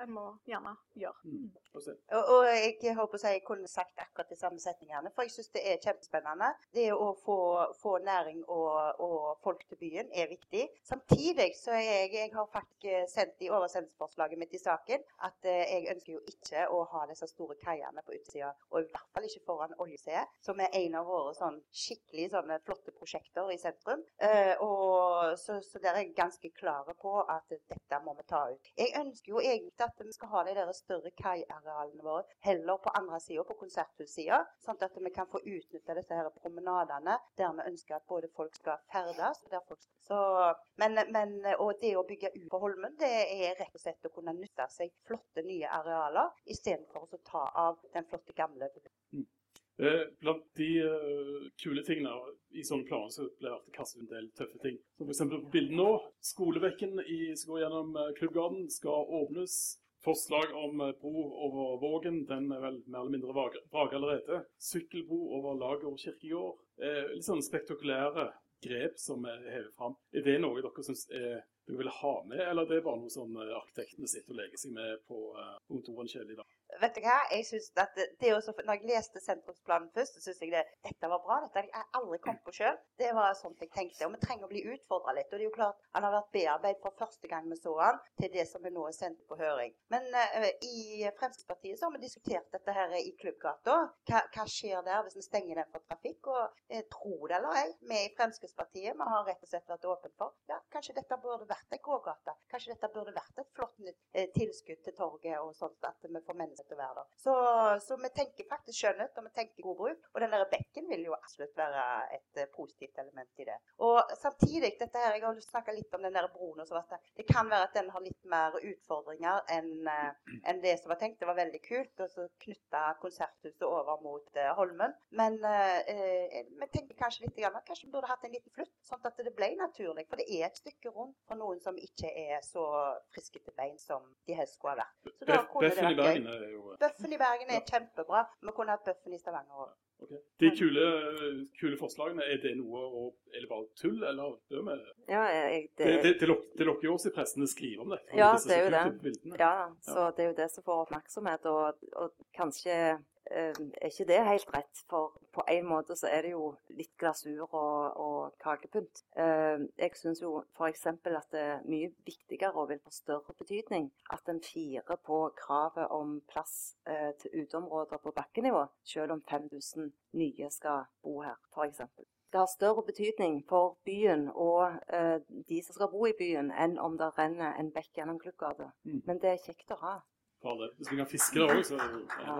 en må gjerne gjøre. Mm. Og, og, jeg håper jeg kunne sagt akkurat de samme setningene, for jeg syns det er kjempespennende. Det å få, få næring og, og, folk til byen er viktig. Samtidig så er jeg, jeg har faktisk sendt i oversendelsesforslaget mitt i saken at eh, jeg ønsker jo ikke å ha disse store kaiene på utsida, og i hvert fall ikke foran oljeseet, som er en av våre sånn skikkelig sånne flotte prosjekter i sentrum. Uh, og så, så der er jeg ganske klare på at dette må vi ta ut. Jeg ønsker jo egentlig at vi skal ha de der større kaiarealene våre heller på andre sida, på konserthussida, sånn at vi kan få utnytta disse her promenadene der vi ønsker at både folk skal ferdes. der Folk. Så, men, men, og det å bygge ut på Holmen, det er rett og slett å kunne nytte seg flotte nye arealer istedenfor å ta av den flotte gamle. Mm. Eh, blant de eh, kule tingene i sånne planer så blir det kastet en del tøffe ting. Som f.eks. på bildet nå. Skolebekken som går gjennom eh, Klubbgarden skal åpnes. Forslag om eh, bro over Vågen, den er vel mer eller mindre vage, allerede. Sykkelbro over Lager kirkegård. Eh, litt sånn spektakulære grep som er hevet fram. Er det noe dere syns du dere vil ha med, eller er det bare noe som eh, arkitektene sitter og leker seg med på eh, kontorene kjedelig da? Vet du hva? Jeg synes at det, det også, når jeg leste sentrumsplanen først, så syns jeg det, dette var bra. Dette har jeg aldri kommet på sjøl. Det var sånt jeg tenkte. Og vi trenger å bli utfordra litt. Og det er jo klart, han har vært bearbeidet for første gang vi så han, til det som vi nå er sendt på høring. Men uh, i Fremskrittspartiet så har vi diskutert dette her i Klubbgata. Hva, hva skjer der hvis vi stenger den for trafikk? Og uh, tro det eller ei, vi i Fremskrittspartiet vi har rett og slett vært åpne for ja, kanskje dette burde vært ei gågate. Kanskje dette burde vært et flott nytt uh, tilskudd til torget og sånt, at vi får mennesker til å være der. Så, så vi tenker faktisk skjønnhet, og vi tenker god bruk. Og den der bekken vil jo absolutt være et eh, positivt element i det. Og samtidig, dette her, jeg har lyst til å snakke litt om den der broen. og så at det, det kan være at den har litt mer utfordringer enn en det som var tenkt. Det var veldig kult å knytte konserthuset over mot eh, Holmen. Men eh, eh, vi tenker kanskje litt grann, kanskje vi burde hatt en liten flutt, sånn at det ble naturlig. For det er et stykke rundt for noen som ikke er så friske til bein som de helst skulle ha vært. Så da kunne det vært gøy. Er jo Bøffen i Bergen er kjempebra. Vi kunne hatt bøffen i Stavanger òg. Okay. De kule, kule forslagene, er det noe å, er det bare tull, eller bør vi Ja, jeg, Det, det, det, det lukker jo oss i pressen å skrive om dette. Ja, det er jo det. Ja, så det er jo det som får oppmerksomhet. Og, og kanskje eh, er ikke det helt rett, for på en måte så er det jo litt glasur og, og kakepynt. Eh, jeg syns jo f.eks. at det er mye viktigere og vil få større betydning at en firer på kravet om plass eh, til uteområder på bakkenivå, selv om 5000 nye skal bo her, f.eks. Det har større betydning for byen og eh, de som skal bo i byen, enn om det renner en bekk gjennom Klubbgata. Mm. Men det er kjekt å ha. Hvis vi kan fiske der òg, så er det ja.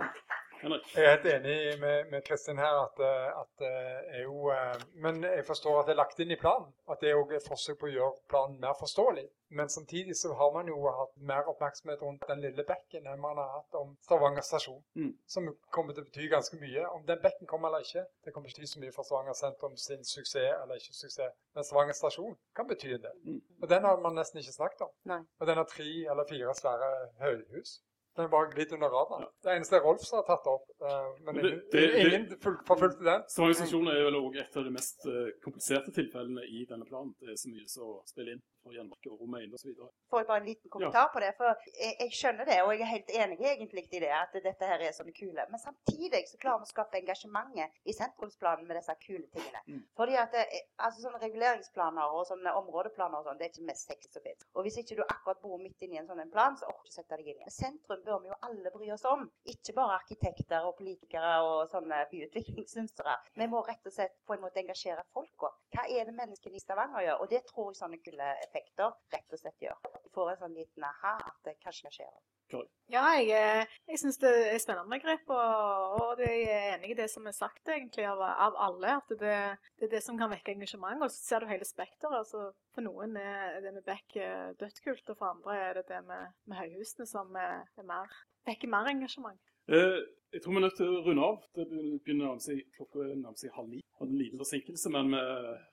Henrik? Jeg er helt enig med, med Kristin her at, eh, at det er jo eh, Men jeg forstår at det er lagt inn i planen. At det er også et forsøk på å gjøre planen mer forståelig. Men samtidig så har man jo hatt mer oppmerksomhet rundt den lille bekken enn man har hatt om Stavanger stasjon. Mm. Som kommer til å bety ganske mye. Om den bekken kommer eller ikke, det kommer ikke til å bety så mye for Stavanger sentrum sin suksess eller ikke suksess. Men Stavanger stasjon kan bety en del. Mm. Og den har man nesten ikke snakket om. Nei. Og den har tre eller fire svære høyhus. Den var litt glidd under radaren. Det eneste er Rolf som har tatt det opp. Eh, Men Det- ingen, det- ingen fulg- forfulgte den. Stavanger er vel også et av de mest eh, kompliserte tilfellene i denne planen. Det er så mye som å spille inn for gjenmarker og Romein osv. Får jeg bare en liten kommentar på det? For jeg, jeg skjønner det, og jeg er helt enig egentlig i det, at dette her er sånne kule. Men samtidig så klarer vi å skape engasjementet i sentrumsplanen med disse kule tingene. Mm. Fordi at det, er- altså sånne reguleringsplaner og sånne områdeplaner og sånn, det er ikke mest sexy som fins. Og hvis ikke du akkurat bor midt inne i en sånn plan, så orker du ikke sette deg inn i. Sentrum bør vi jo alle bry oss om. Ikke bare arkitekter og politikere og sånne byutviklingssynsere. Vi må rett og slett på en måte engasjere folka. Hva er det menneskene i Stavanger gjør? Og det tror jeg sånne kule effekter rett og slett gjør. De får en sånn liten aha at det kanskje skjer. Ja, jeg, eh, jeg syns det er spennende grep, og, og det jeg er enig i det som er sagt egentlig av, av alle. At det, det er det som kan vekke engasjement. Og så ser du hele spekteret. Altså, for noen er det med Beck eh, dødskult, og for andre er det det med, med høyhusene som er, er mer, vekker mer engasjement. Eh, jeg tror vi er nødt til å runde av. Det begynner å nærme klokka nærmer seg halv ni. Hadde en liten forsinkelse, men vi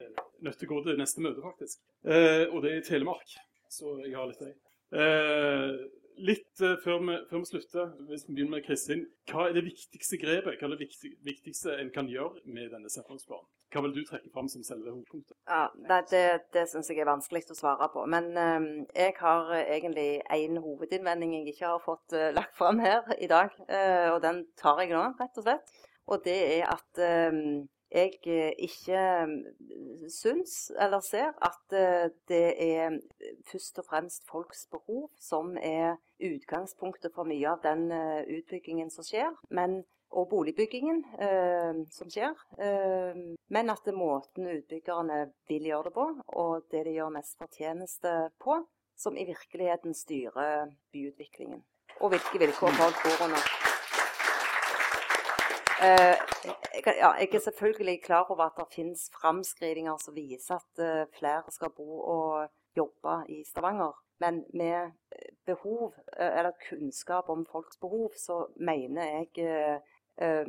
er nødt til å gå til neste møte, faktisk. Eh, og det er i Telemark, så jeg har litt det. Eh, litt uh, før, vi, før vi slutter, hvis vi begynner med Kristin. Hva er det viktigste grepet? Hva er det viktig, viktigste en kan gjøre med denne sentrumsplanen? Hva vil du trekke fram som selve hovedpunktet? Ja, Det, Det, det syns jeg er vanskelig å svare på. Men eh, jeg har eh, egentlig én hovedinnvending jeg ikke har fått uh, lagt fram her i dag. og den tar jeg nå, rett og slett. Og det er at eh, jeg ikke eh, syns, eller ser, at det er først og fremst folks behov som er utgangspunktet for mye av den eh, utbyggingen som skjer. Men og boligbyggingen eh, som skjer. Eh, men at det er måten utbyggerne vil gjøre det på, og det de gjør mest fortjeneste på, som i virkeligheten styrer byutviklingen. Og hvilke vilkår folk bor under. Eh, ja, jeg er selvfølgelig klar over at det finnes framskrivinger som viser at eh, flere skal bo og jobbe i Stavanger. Men med behov, eh, eller kunnskap om folks behov, så mener jeg eh, eh,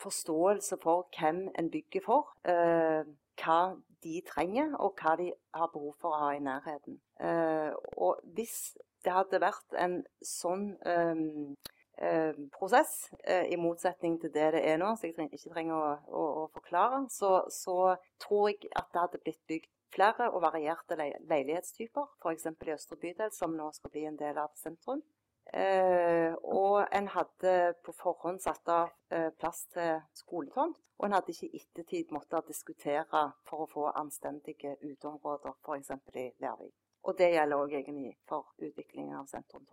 forståelse for hvem en bygger for. Eh, hva de trenger, og hva de har behov for å ha i nærheten. Eh, og hvis det hadde vært en sånn eh, prosess, eh, i motsetning til det det er nå, så jeg ikke trenger å, å, å forklare, så, så, tror jeg at det hadde blitt bygd flere og varierte le leilighetstyper, f.eks. i Østre bydel, som nå skal bli en del av sentrum. Eh, og en hadde på forhånd satt av eh, plass til skoletomt. Og en hadde ikke i ettertid måttet diskutere for å få anstendige uteområder, f.eks. i Lærvik. Og det gjelder òg egentlig for utviklingen av sentrum.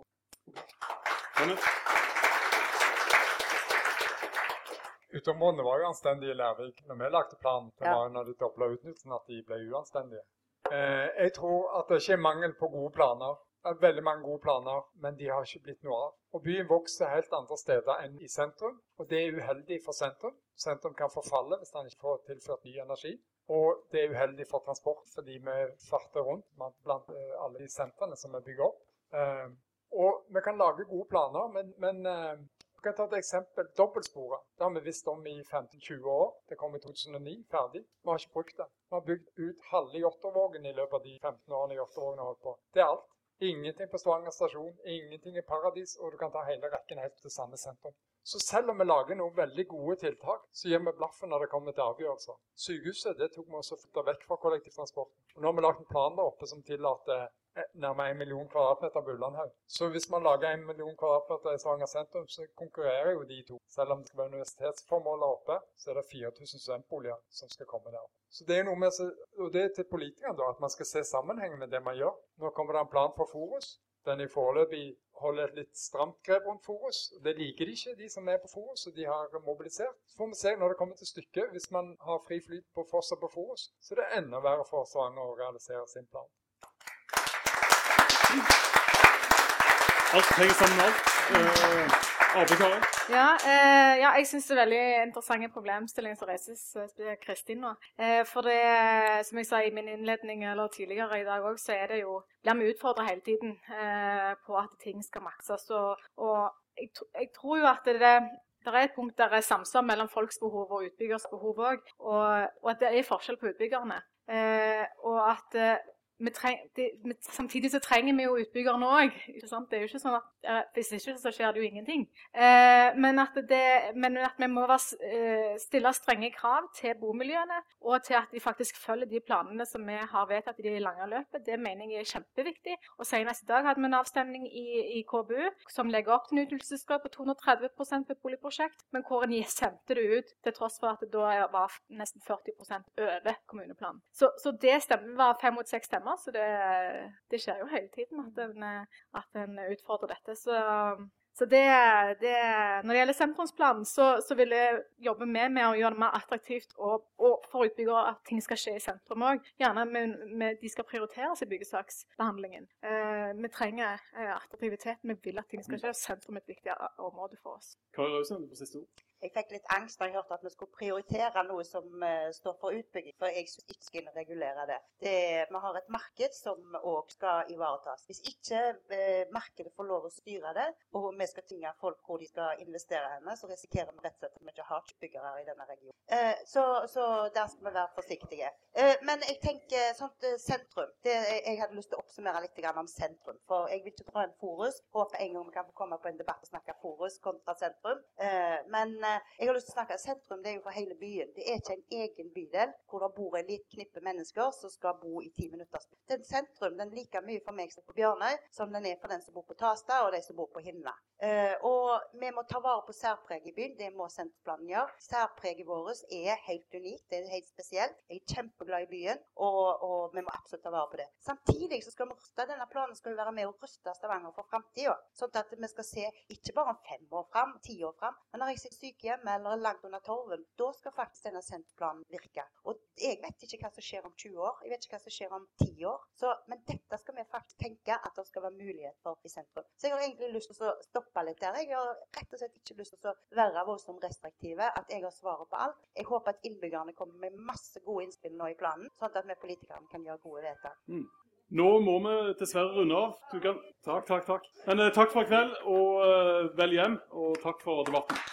Uteområdene var jo anstendige i Lærvik når vi lagde planen. Det var når de dobla utnyttelsen at de ble uanstendige. Eh, jeg tror at det ikke er mangel på gode planer. Det er veldig mange gode planer, men de har ikke blitt noe av. Og byen vokser helt andre steder enn i sentrum, og det er uheldig for sentrum. Sentrum kan forfalle hvis man ikke får tilført ny energi. Og det er uheldig for transport fordi vi farter rundt blant- blant eh, alle de sentrene som vi bygger opp. Eh, og vi kan lage gode planer, men, men eh, vi kan ta et eksempel. Dobbeltsporet. Det har vi visst om i 15-20 år. Det kom i 2009, ferdig. Vi har ikke brukt det. Vi har bygd ut halve Jåttåvågen i løpet av de 15 årene Jåttåvågen har holdt på. Det er alt. Ingenting på Stavanger stasjon, ingenting i Paradis, og du kan ta hele rekken helt til Sandnes sentrum. Så selv om vi lager noen veldig gode tiltak, så gir vi blaffen når det kommer til avgjørelser. Sykehuset det tok vi også flytta vekk fra kollektivtransporten. Og nå har vi lagt en plan der oppe som tillater nærmere en million kvadratmeter Bullandhaug. Så hvis man lager en million kvadratmeter i Stavanger sentrum, så konkurrerer jo de to. Selv om det skal være universitetsformål der oppe, så er det 4000 studentboliger som skal komme der. Så det er noe med, og det er til politikerne da, at man skal se sammenhengen med det man gjør. Nå kommer det en plan for Forus. Den i foreløpig holder et litt stramt grep rundt Forus. Det liker de ikke, de som er på Forus, og de har mobilisert. Så får vi se når det kommer til stykket. Hvis man har fri flyt på Foss og på Forus, så er det enda verre for Stavanger å realisere sin plan. Alt henger sammen med alt. Uh, Arve Kari? Ja, eh, ja, jeg syns det er veldig interessante problemstillinger som reises eh, spesielt Kristin nå. Eh, for det, som jeg sa i min innledning eller tidligere i dag òg, så er det jo blir vi utfordra hele tiden eh, på at ting skal makses. Og, og jeg, jeg tror jo at det, det er et punkt der det er samsvar mellom folks behov og utbyggers behov òg, og, og at det er forskjell på utbyggerne. Eh, og at eh, samtidig så trenger vi jo utbyggerne òg. Det er jo ikke sånn at eh, Hvis ikke så skjer det jo ingenting. Eh, men, at det, men at vi må være, eh, stille strenge krav til bomiljøene, og til at de faktisk følger de planene som vi har vedtatt i det lange løpet, det mener jeg er kjempeviktig. Og Senest i dag hadde vi en avstemning i, i KBU som legger opp til en utnyttelsesgrad på 230 på et boligprosjekt, men hvor en sendte det ut til tross for at det da var nesten 40% over kommuneplanen. Så, så det stemmen var fem mot seks stemmer, så det, det skjer jo hele tiden at en, eh, at en utfordrer dette. Så, så det, det, når det gjelder sentrumsplanen, så, så vil jeg jobbe med, med å gjøre det mer attraktivt og, og for utbyggere at ting skal skje i sentrum òg. Gjerne med, med, de skal prioriteres i byggesaksbehandlingen. Eh, vi trenger eh, attraktivitet. Vi vil at ting skal skje. Sentrum er et viktig område for oss. Kari Rausen på siste ord. Jeg fikk litt angst da jeg hørte at vi skulle prioritere noe som eh, står for utbygging, for jeg syns ikke skal regulere det. det. Vi har et marked som òg skal ivaretas. Hvis ikke eh, markedet får lov å styre det, og vi skal tvinge folk hvor de skal investere henne, så risikerer vi rett og slett at vi ikke har utbyggere i denne regionen. Eh, så, så der skal vi være forsiktige. Men jeg tenker sånt sentrum. Det, jeg hadde lyst til å oppsummere litt om sentrum. For jeg vil ikke dra inn Forus. Håper en gang vi kan få komme på en debatt og snakke Forus kontra sentrum. Men jeg har lyst til å snakke sentrum. Det er jo for hele byen. Det er ikke en egen bydel hvor det bor en lite knippe mennesker som skal bo i ti minutter. Den sentrum den like mye for meg som på Bjørnøy som den er for den som bor på Tasta og de som bor på Himla. Eh, og vi må ta vare på særpreget i byen. Det må senterplanen gjøre. Særpreget vårt er helt unikt. Det er helt spesielt. Jeg er kjempeglad i byen, og, og vi må absolutt ta vare på det. Samtidig så skal vi ruste denne planen skal jo være med å ruste Stavanger for framtida. Sånn at vi skal se ikke bare fem år fram, ti år fram, men når jeg ser sykehjem eller langt under torven, da skal faktisk denne senterplanen virke. Og jeg vet ikke hva som skjer om 20 år. Jeg vet ikke hva som skjer om 10 år. Så, men dette skal vi faktisk tenke at det skal være mulighet for i sentrum. Så jeg har egentlig lyst til å stoppe litt der. Jeg har rett og slett ikke lyst til å være voldsomt restriktive, at jeg har svaret på alt. Jeg håper at innbyggerne kommer med masse gode innspill nå i planen, sånn at vi politikerne kan gjøre gode vedtak. Mm. Nå må vi dessverre runde av. Kan... Takk, takk, takk. Men eh, takk for i kveld, og eh, vel hjem. Og takk for debatten.